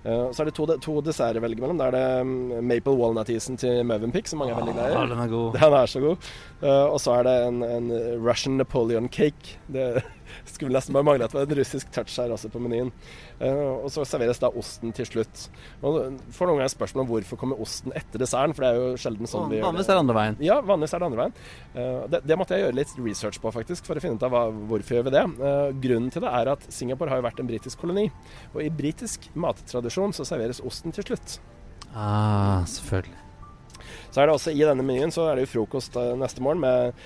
Uh, så er det to, to desserter å velge mellom. Da er det mm, maple walnut-isen til Mövenpick, som mange er veldig glad i. Ja, den er god. Den er så god. Eh, og så er det en, en Russian Napoleon cake. Det skulle nesten bare mangle at det var en russisk touch her også på menyen. Eh, og så serveres da osten til slutt. Og får noen ganger spørsmål om hvorfor kommer osten etter desserten, for det er jo sjelden sånn vi gjør det. Vanligvis er det andre veien. ja, vanligvis er det andre veien. Eh, det, det måtte jeg gjøre litt research på, faktisk, for å finne ut av hva, hvorfor gjør vi det. Eh, grunnen til det er at Singapore har jo vært en britisk koloni. Og i britisk mattradisjon så serveres osten til slutt. Ah, selvfølgelig. Så er det også i denne menyen så er det jo frokost neste morgen med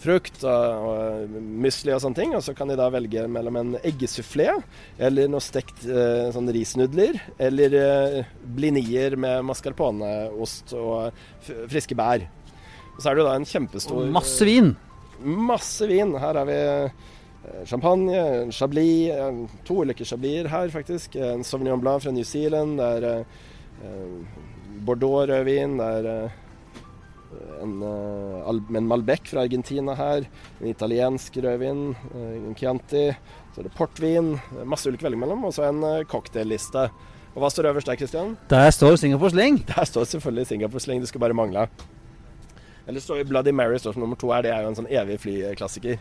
frukt og, musli og sånne ting. Og så kan de da velge mellom en eggesufflé eller noe stekt eh, sånn risnudler. Eller eh, blinier med mascarponeost og friske bær. Og så er det jo da en kjempestor Og masse vin. Masse vin. Her har vi eh, champagne, en chablis, eh, to ulike chablis her faktisk. En Sauvignon Blanc fra New Zealand. Det er eh, eh, Bordeaux-rødvin. Det er eh, en, eh, en Malbec fra Argentina her. En italiensk rødvin. eh, En Chianti. Så er det portvin. eh, Masse ulike velge mellom. Og så en cocktailliste. Og hva står øverst der, Christian? Der står Singapore Sling. Der står selvfølgelig Singapore Sling. Det skulle bare mangle. Eller står Bloody Mary står som nummer to her. Det er jo en sånn evig flyklassiker.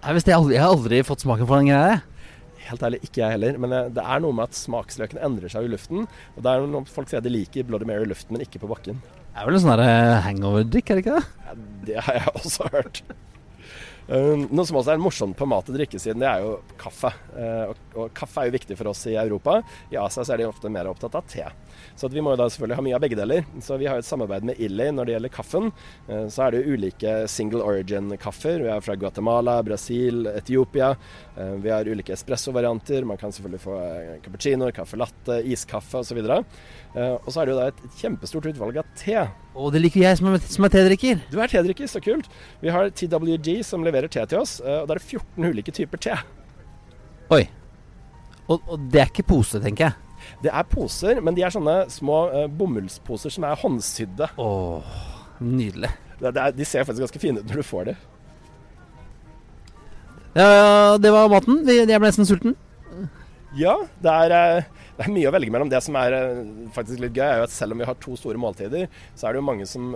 Nei, hvis det, jeg, aldri, jeg har aldri fått smaken på den greia. Helt ærlig, ikke jeg heller. Men det er noe med at smaksløkene endrer seg i luften. Og det er noe folk sier de liker Bloody Mary i luften, men ikke på bakken. Det er vel en sånn eh, hangover-drikk, er det ikke det? Ja, det har jeg også hørt. Eh, noe som også er morsomt på mat- og drikkesiden, det er jo kaffe. Eh, og, og kaffe er jo viktig for oss i Europa. I Asia så er de ofte mer opptatt av te. Så vi må jo da selvfølgelig ha mye av begge deler. Så vi har jo et samarbeid med Illy når det gjelder kaffen. Eh, så er det jo ulike single origin-kaffer. Vi er fra Guatemala, Brasil, Etiopia. Eh, vi har ulike espresso-varianter. Man kan selvfølgelig få cappuccino, caffè latte, iskaffe osv. Og så er det jo da et kjempestort utvalg av te. Og det liker jeg som er, som er tedrikker. Du er tedrikker, så kult. Vi har TWG som leverer te til oss, og da er det 14 ulike typer te. Oi. Og, og det er ikke pose, tenker jeg. Det er poser, men de er sånne små uh, bomullsposer som er håndsydde. Åh, nydelig. Det, det er, de ser faktisk ganske fine ut når du får de. Ja, det var maten. Jeg ble nesten sulten. Ja, det er, uh, det er, mye å velge mellom. Det som er uh, faktisk litt gøy, er jo at selv om vi har to store måltider, så er det jo mange som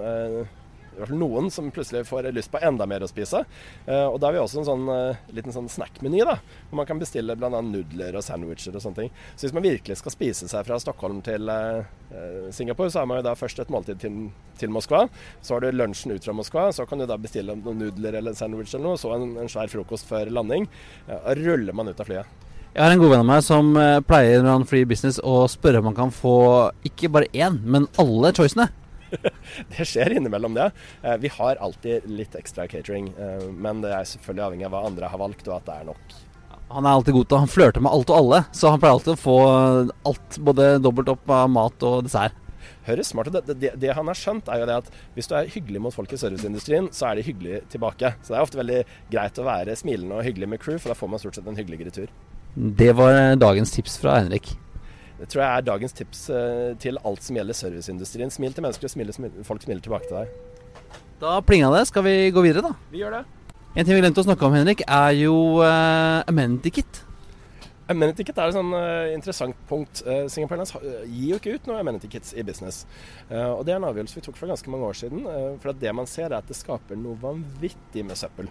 i hvert fall noen som plutselig får lyst på enda mer å spise. Uh, og da har vi også en sånn uh, liten sånn snackmeny, da, hvor man kan bestille bl.a. nudler og sandwicher og sånne ting. Så hvis man virkelig skal spise seg fra Stockholm til uh, Singapore, så har man jo da først et måltid til, til, Moskva. Så har du lunsjen ut fra Moskva, så kan du da bestille noen nudler eller sandwich eller noe, så en, en svær frokost før landing. og ruller man ut av flyet. Jeg har en god venn av meg som pleier når han flyr business å spørre om han kan få ikke bare én, men alle choicene. det skjer innimellom det. Eh, vi har alltid litt ekstra catering, eh, men det er selvfølgelig avhengig av hva andre har valgt, og at det er nok. Han er alltid god til Han flørter med alt og alle, så han pleier alltid å få alt, både dobbelt opp av mat og dessert. Høres smart ut. Det, det, det, han har skjønt, er jo det at hvis du er hyggelig mot folk i serviceindustrien, så er de hyggelige tilbake. Så det er ofte veldig greit å være smilende og hyggelig med crew, for da får man stort sett en hyggeligere tur. Det var dagens tips fra Henrik. Det tror jeg er dagens tips eh, til alt som gjelder serviceindustrien. Smil til mennesker, smil, smil, folk smiler tilbake til deg. Da plinga det. Skal vi gå videre, da? Vi gjør det. En ting vi glemte å snakke om, Henrik, er jo uh, amenity kit. Amenity kit er et sånn uh, interessant punkt. Uh, Singapore Airlines gir jo ikke ut noe amenity kits i business. Uh, og Det er en avgjørelse vi tok for ganske mange år siden. for det man ser er at det skaper noe vanvittig med søppel.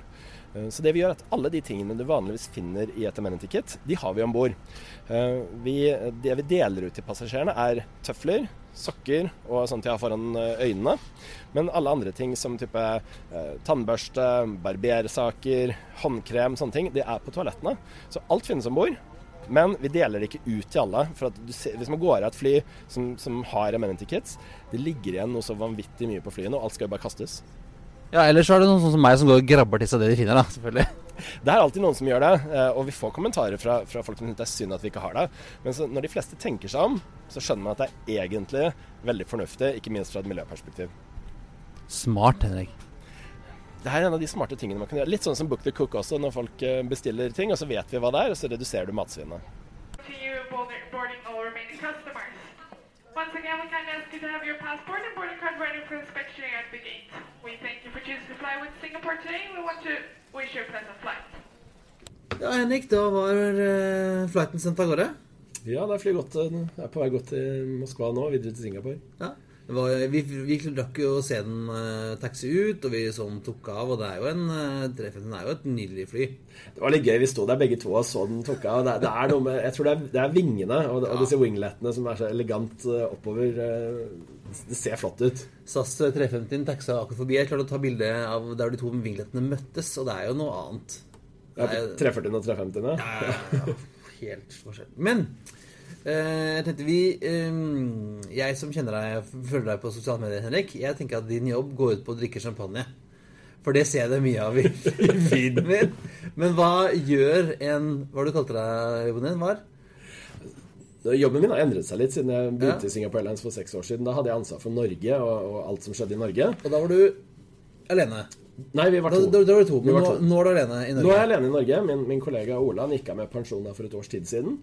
Eh, så det vi gjør er at alle de tingene du vanligvis finner i et amenity kit, de har vi om bord. Eh, det vi deler ut til passasjerene er tøfler, sokker og sånt jeg har foran eh, øynene. Men alle andre ting som type tannbørste, barbersaker, håndkrem, sånne ting, det er på toalettene. Så alt finnes om bord. Men vi deler det ikke ut til alle. for ser, Hvis man går av et fly som, som har amenity kits, det ligger igjen noe så vanvittig mye på flyene, og alt skal jo bare kastes. Ja, ellers så er det noen sånn som meg som går og grabber til seg det de finner, da, selvfølgelig. Det er alltid noen som gjør det, eh, og vi får kommentarer fra, fra folk som syns det er synd at vi ikke har det. Men så, når de fleste tenker seg om, så skjønner man at det er egentlig veldig fornuftig, ikke minst fra et miljøperspektiv. Smart, Henrik. Det her er en av de smarte tingene man kan gjøre. Litt sånn som Book the Cook også, når folk eh, bestiller ting, og så vet vi hva det er, og så reduserer du matsvinnet. Again, we kindly ask you to have your passport and boarding card ready for inspection at the gate. We thank you for choosing to fly with Singapore today. We want to wish you a pleasant flight. Ja, Henrik, da var uh, flighten sendt av gårde? Ja, det er, fly godt, eh, er på vei godt til Moskva nå, videre til Singapore. Ja. Var, vi, vi rakk jo å se den uh, taxi ut, og vi så den tok av. Og det er jo en uh, er jo et nydelig fly. Det var litt gøy. Vi sto der begge to og så den tok av. Det, det er noe med, jeg tror det er, det er vingene og, og, disse winglettene som er så elegant uh, oppover. det ser flott ut. SAS 350 taxa akkurat forbi. Jeg klarte å ta bilde av der de to winglettene møttes, og det er jo noe annet. Ja, 340 og 350? Ja, ja, ja. Helt forskjellig. Men jeg tenkte vi um, Jeg som kjenner deg følger deg på sosiale medier, Henrik, jeg tenker at din jobb går ut på å drikke champagne. For det ser jeg det mye av i, feeden min. Men hva gjør en Hva du kalte deg jobben din? var? Jobben min har endret seg litt siden jeg begynte ja. i Singapore Airlines for seks år siden. Da hadde jeg ansvar for Norge og, og, alt som skjedde i Norge. Og da var du alene? Nei, vi var to. Da, da, da var to men nå, nå, er du alene i Norge? Nå er jeg alene i Norge. Min, min kollega Ola gikk av med pensjon for et års tid siden.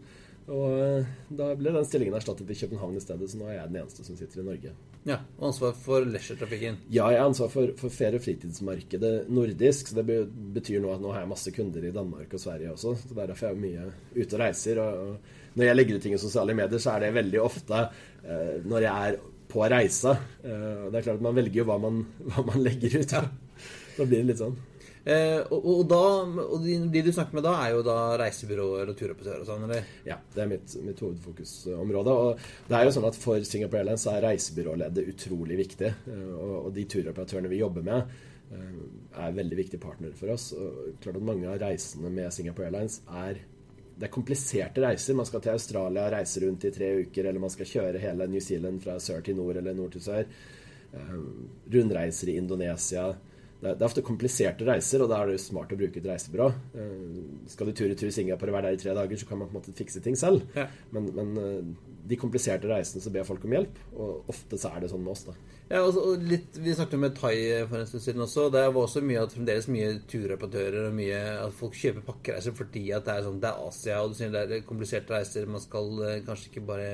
Og eh, da ble den stillingen erstattet i København i stedet, så nå er jeg den eneste som sitter i Norge. Ja, Og ansvar for leisure-trafikken? Ja, jeg har ansvar for, for ferie- og fritidsmarkedet nordisk. Så det betyr nå at nå har jeg masse kunder i Danmark og Sverige også. Så det er derfor jeg er mye ute og reiser. Og, og når jeg legger ut ting i sosiale medier, så er det veldig ofte eh, når jeg er på reise. Eh, det er klart at man velger jo hva man, hva man legger ut. Ja. Da blir det litt sånn. Eh, og, og, da, og de, du snakker med da, er jo da reisebyråer og turoperatører og sånn, eller? Ja, det er mitt, mitt, hovedfokusområde. Og det er jo sånn at for Singapore Airlines er reisebyråleddet utrolig viktig. Eh, og, og de turoperatørene vi jobber med, eh, er veldig viktige partnere for oss. Og klart at Mange av reisene med Singapore Airlines er det er kompliserte reiser. Man skal til Australia, reise rundt i tre uker, eller man skal kjøre hele New Zealand fra sør til nord eller nord til sør. Eh, rundreiser i Indonesia. Det er ofte kompliserte reiser, og da er det smart å bruke et reisebyrå. Eh, skal du tur i tur i Singapore og være der i tre dager, så kan man på en måte fikse ting selv. Ja. Men, men de kompliserte reisene så ber folk om hjelp, og ofte så er det sånn med oss. da. Ja, og, og litt, Vi snakket jo med Thai for en stund siden også. Det var også mye at fremdeles mye turreparatører og mye at folk kjøper pakkereiser fordi at det er sånn, det er Asia, og du sier det er kompliserte reiser. Man skal eh, kanskje ikke bare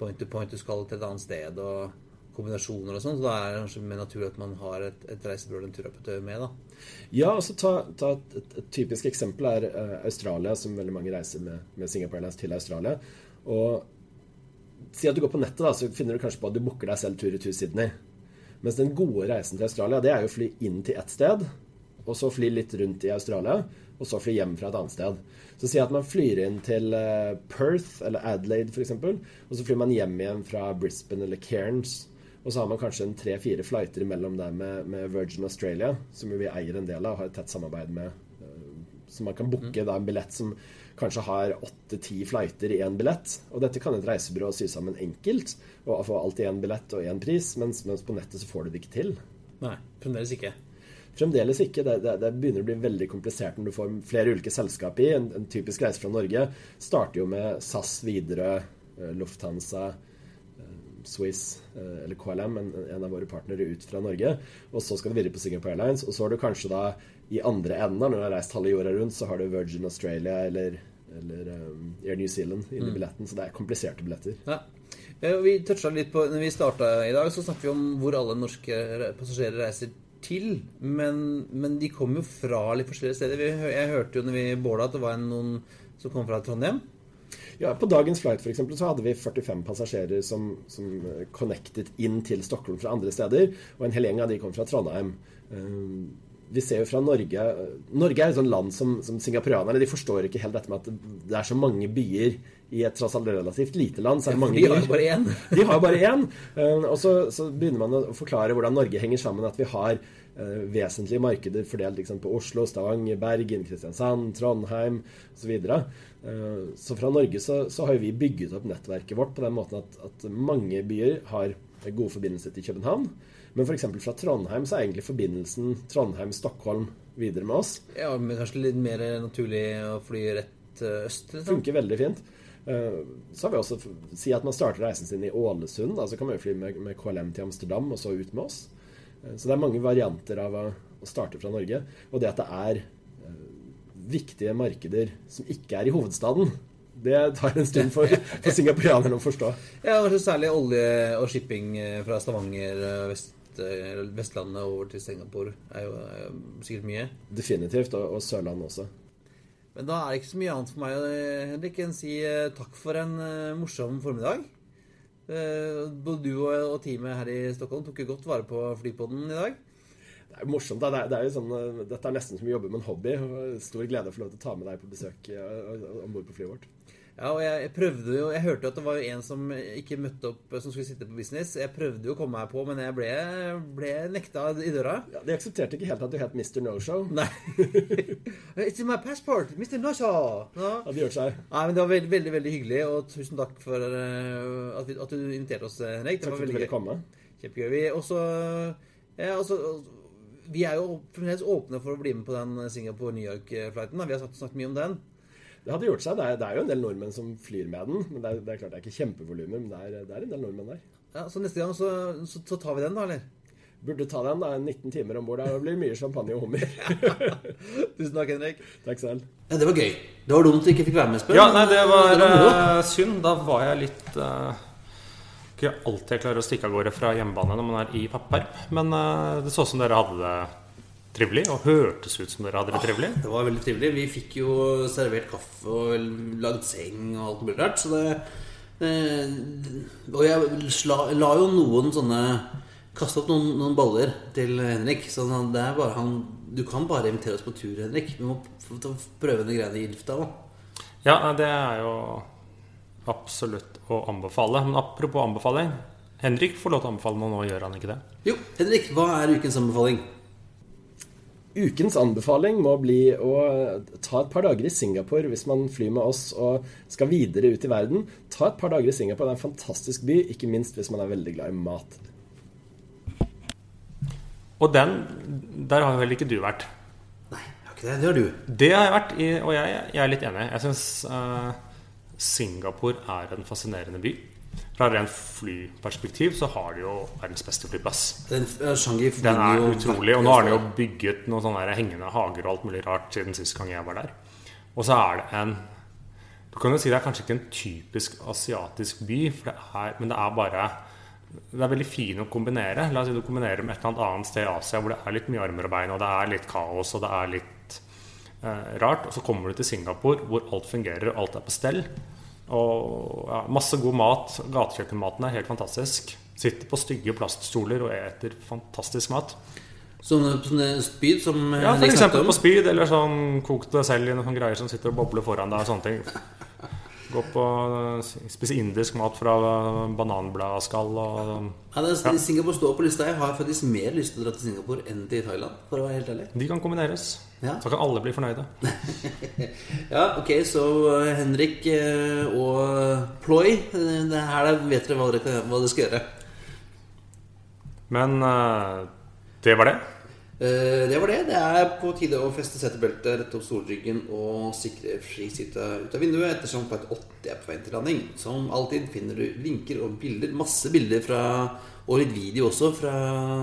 point to point, du skal til et annet sted. og kombinasjoner og sånn, så da er det kanskje mer naturlig at man har et, et reisebyrå eller en turrapportør med. da. Ja, altså ta, ta et, et, et, typisk eksempel er uh, Australia, som veldig mange reiser med, med Singapore Airlines til Australia. Og Si at du går på nettet, da, så finner du kanskje på at du booker deg selv tur i tur Sydney. Mens den gode reisen til Australia, det er jo å fly inn til ett sted, og så fly litt rundt i Australia, og så fly hjem fra et annet sted. Så si at man flyr inn til uh, Perth eller Adelaide f.eks., og så flyr man hjem igjen fra Brisbane eller Cairns. Og så har man kanskje en tre-fire flighter imellom der med, med, Virgin Australia, som vi eier en del av og har et tett samarbeid med. Uh, så man kan booke da en billett som kanskje har åtte-ti flighter i én billett. Og dette kan et reisebyrå sy sammen enkelt og få alt i én billett og én pris, mens, mens, på nettet så får du det ikke til. Nei, fremdeles ikke. Fremdeles ikke. Det, det, det, begynner å bli veldig komplisert når du får flere ulike selskap i. En, en typisk reise fra Norge starter jo med SAS, Widerøe, eh, Lufthansa, eh, Swiss eh, eller KLM, en, en, av våre partnere ut fra Norge. Og så skal du videre på Singapore Airlines. Og så har du kanskje da i andre enden, når du har reist halve jorda rundt, så har du Virgin Australia eller, eller um, Air New Zealand inni mm. billetten. Så det er kompliserte billetter. Ja. Vi toucha litt på Når vi starta i dag, så snakket vi om hvor alle norske passasjerer reiser til. Men, men de kommer jo fra litt forskjellige steder. Jeg hørte jo når vi båla at det var noen som kom fra Trondheim. Ja, På dagens flight for eksempel, så hadde vi 45 passasjerer som, som, connected inn til Stockholm fra andre steder. Og en hel gjeng av de kom fra Trondheim. Um, vi ser jo fra Norge Norge er et sånt land som, som singaporeanerne de forstår ikke helt dette med at det er så mange byer i et tross alt relativt lite land. så er det mange de har jo bare én. de har bare én. Og så, så, begynner man å forklare hvordan Norge henger sammen. At vi har vesentlige markeder fordelt liksom, på Oslo, Stavanger, Bergen, Kristiansand, Trondheim osv. Så, uh, fra Norge så, så, har vi bygget opp nettverket vårt på den måten at, at mange byer har gode forbindelser til København. Men f.eks. fra Trondheim så er egentlig forbindelsen Trondheim-Stockholm videre med oss. Ja, men kanskje litt mer naturlig å fly rett eh, øst? Liksom. Funker veldig fint. Eh, så har vi også Si at man starter reisen sin i Ålesund. Da, så kan man jo fly med, med, KLM til Amsterdam og så ut med oss. Eh, så det er mange varianter av å starte fra Norge. Og det at det er viktige markeder som ikke er i hovedstaden, det tar en stund for, for singaporeanerne å forstå. Ja, og særlig olje og shipping fra Stavanger vest Eh, Vestlandet over til Singapore er jo er sikkert mye. Definitivt. Og, og Sørlandet også. Men da er det ikke så mye annet for meg Henrik, enn å si eh, takk for en morsom formiddag. Både du og, og, teamet her i Stockholm tok jo godt vare på flypodden i dag. Det er jo morsomt. Det er, det er jo sånn, dette er nesten som å jobbe med en hobby. Stor glede å få lov til å ta med deg på besøk om bord på flyet vårt. Ja, og jeg, prøvde jo Jeg hørte jo at det var en som ikke møtte opp, som skulle sitte på business. Jeg prøvde jo å komme meg på, men jeg ble, ble nekta i døra. Ja, De aksepterte ikke helt at du het Mr. No-Show. Nei. It's in my passport! Mr. No-Show! Ja. Hadde gjør seg. Nei, men Det var veldig, veldig veldig hyggelig, og tusen takk for uh, at, vi, at, du inviterte oss, Henrik. Det takk for at du ville komme. Kjempegøy. Og så ja, også, vi er jo fremdeles åpne for å bli med på den Singapore-New York-flighten. Vi har snakket mye om den. Det hadde gjort seg. Det er, det er, jo en del nordmenn som flyr med den. men Det er, det er klart det er ikke kjempevolumer, men det er, det er, en del nordmenn der. Ja, Så neste gang så, så, så tar vi den, da, eller? Burde ta den. da, 19 timer om bord. Det blir mye champagne og hummer. Tusen takk, Henrik. Takk selv. Ja, Det var gøy. Det var dumt du ikke fikk være med, Espen. Ja, nei, det var, det var uh, synd. Da var jeg litt uh, Ikke alltid jeg klarer å stikke av gårde fra hjemmebane når man er i pappaperm. Men uh, det så ut som dere hadde det trivelig, og hørtes ut som dere hadde det trivelig. Ah, det var veldig trivelig. Vi fikk jo servert kaffe og lagd seng og alt mulig rart. Så det eh, Og jeg la, jo noen sånne Kaste opp noen, noen, baller til Henrik. Så det er bare han Du kan bare invitere oss på tur, Henrik. Vi må prøve de greiene i lufta òg. Ja, det er jo absolutt å anbefale. Men apropos anbefaling. Henrik får lov til å anbefale noe nå, gjør han ikke det? Jo, Henrik, hva er ukens anbefaling? Ukens anbefaling må bli å ta et par dager i Singapore hvis man flyr med oss og skal videre ut i verden. Ta et par dager i Singapore. Det er en fantastisk by, ikke minst hvis man er veldig glad i mat. Og den Der har jo heller ikke du vært. Nei, jeg har ikke det. Det har du. Det har jeg vært, i, og jeg, jeg er litt enig. Jeg syns Singapore er en fascinerende by. Fra rent flyperspektiv så har de jo verdens beste flyplass. Den, Den er utrolig. Og nå har de jo bygget noen sånne hengende hager og alt mulig rart siden sist gang jeg var der. Og så er det en Du kan jo si det er kanskje ikke en typisk asiatisk by, det er, men det er bare Det er veldig fint å kombinere. La oss si du kombinerer med et eller annet sted i Asia hvor det er litt mye armer og bein, og det er litt kaos, og det er litt rart. Og så kommer du til Singapore hvor alt fungerer, alt er på stell. Og ja, masse god mat. Gatekjøkkenmaten er helt fantastisk. Sitter på stygge plaststoler og eter fantastisk mat. Som, sånne spyd som eh, Ja, F.eks. på spyd, eller sånn kokt det selv i noen greier som sitter og bobler foran deg. og sånne ting Gå på Spise indisk mat fra bananbladskall og Ja, det er, Singapore står på lista. Jeg har faktisk mer lyst til å dra til Singapore enn til Thailand. For å være helt ærlig De kan kombineres. Ja. Så kan alle bli fornøyde. Ja, ok, så eh, Henrik eh, og Ploy eh, det her er- vet dere hva dere, hva dere skal gjøre. Men eh, det var det. Eh, Det var det. Det er på tide å feste setebeltet, rette opp solryggen og sikre fri sitte ut av vinduet ettersom flight 80 er på vei til landing. Som alltid finner du linker og bilder, masse bilder fra og litt video også fra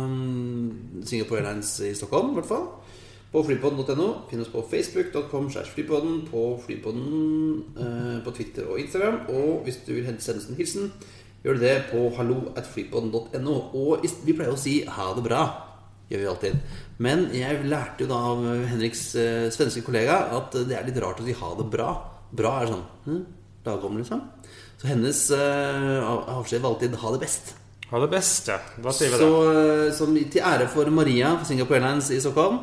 mm, Singapore Airlines i Stockholm, i hvert fall. På flypodden.no. Finn oss på facebook.com slash flypodden, på flypodden eh, på Twitter og Instagram. Og hvis du vil sende oss en hilsen, gjør du det på hallo at flypodden.no. Og vi pleier å si ha det bra gjør vi alltid. Men jeg lærte jo da av Henriks eh, svenske kollega at det er litt rart å si ha det bra. Bra er sånn hm, dagom, liksom. Så hennes eh, av- avskjed var alltid ha det best. Ha det best, ja. Da sier vi Så, det. eh, som til ære for Maria fra Singapore Airlines i Stockholm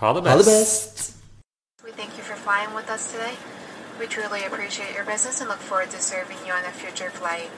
Ha det ha det best. best! We thank you for flying with us today. We truly appreciate your business and look forward to serving you on a future flight.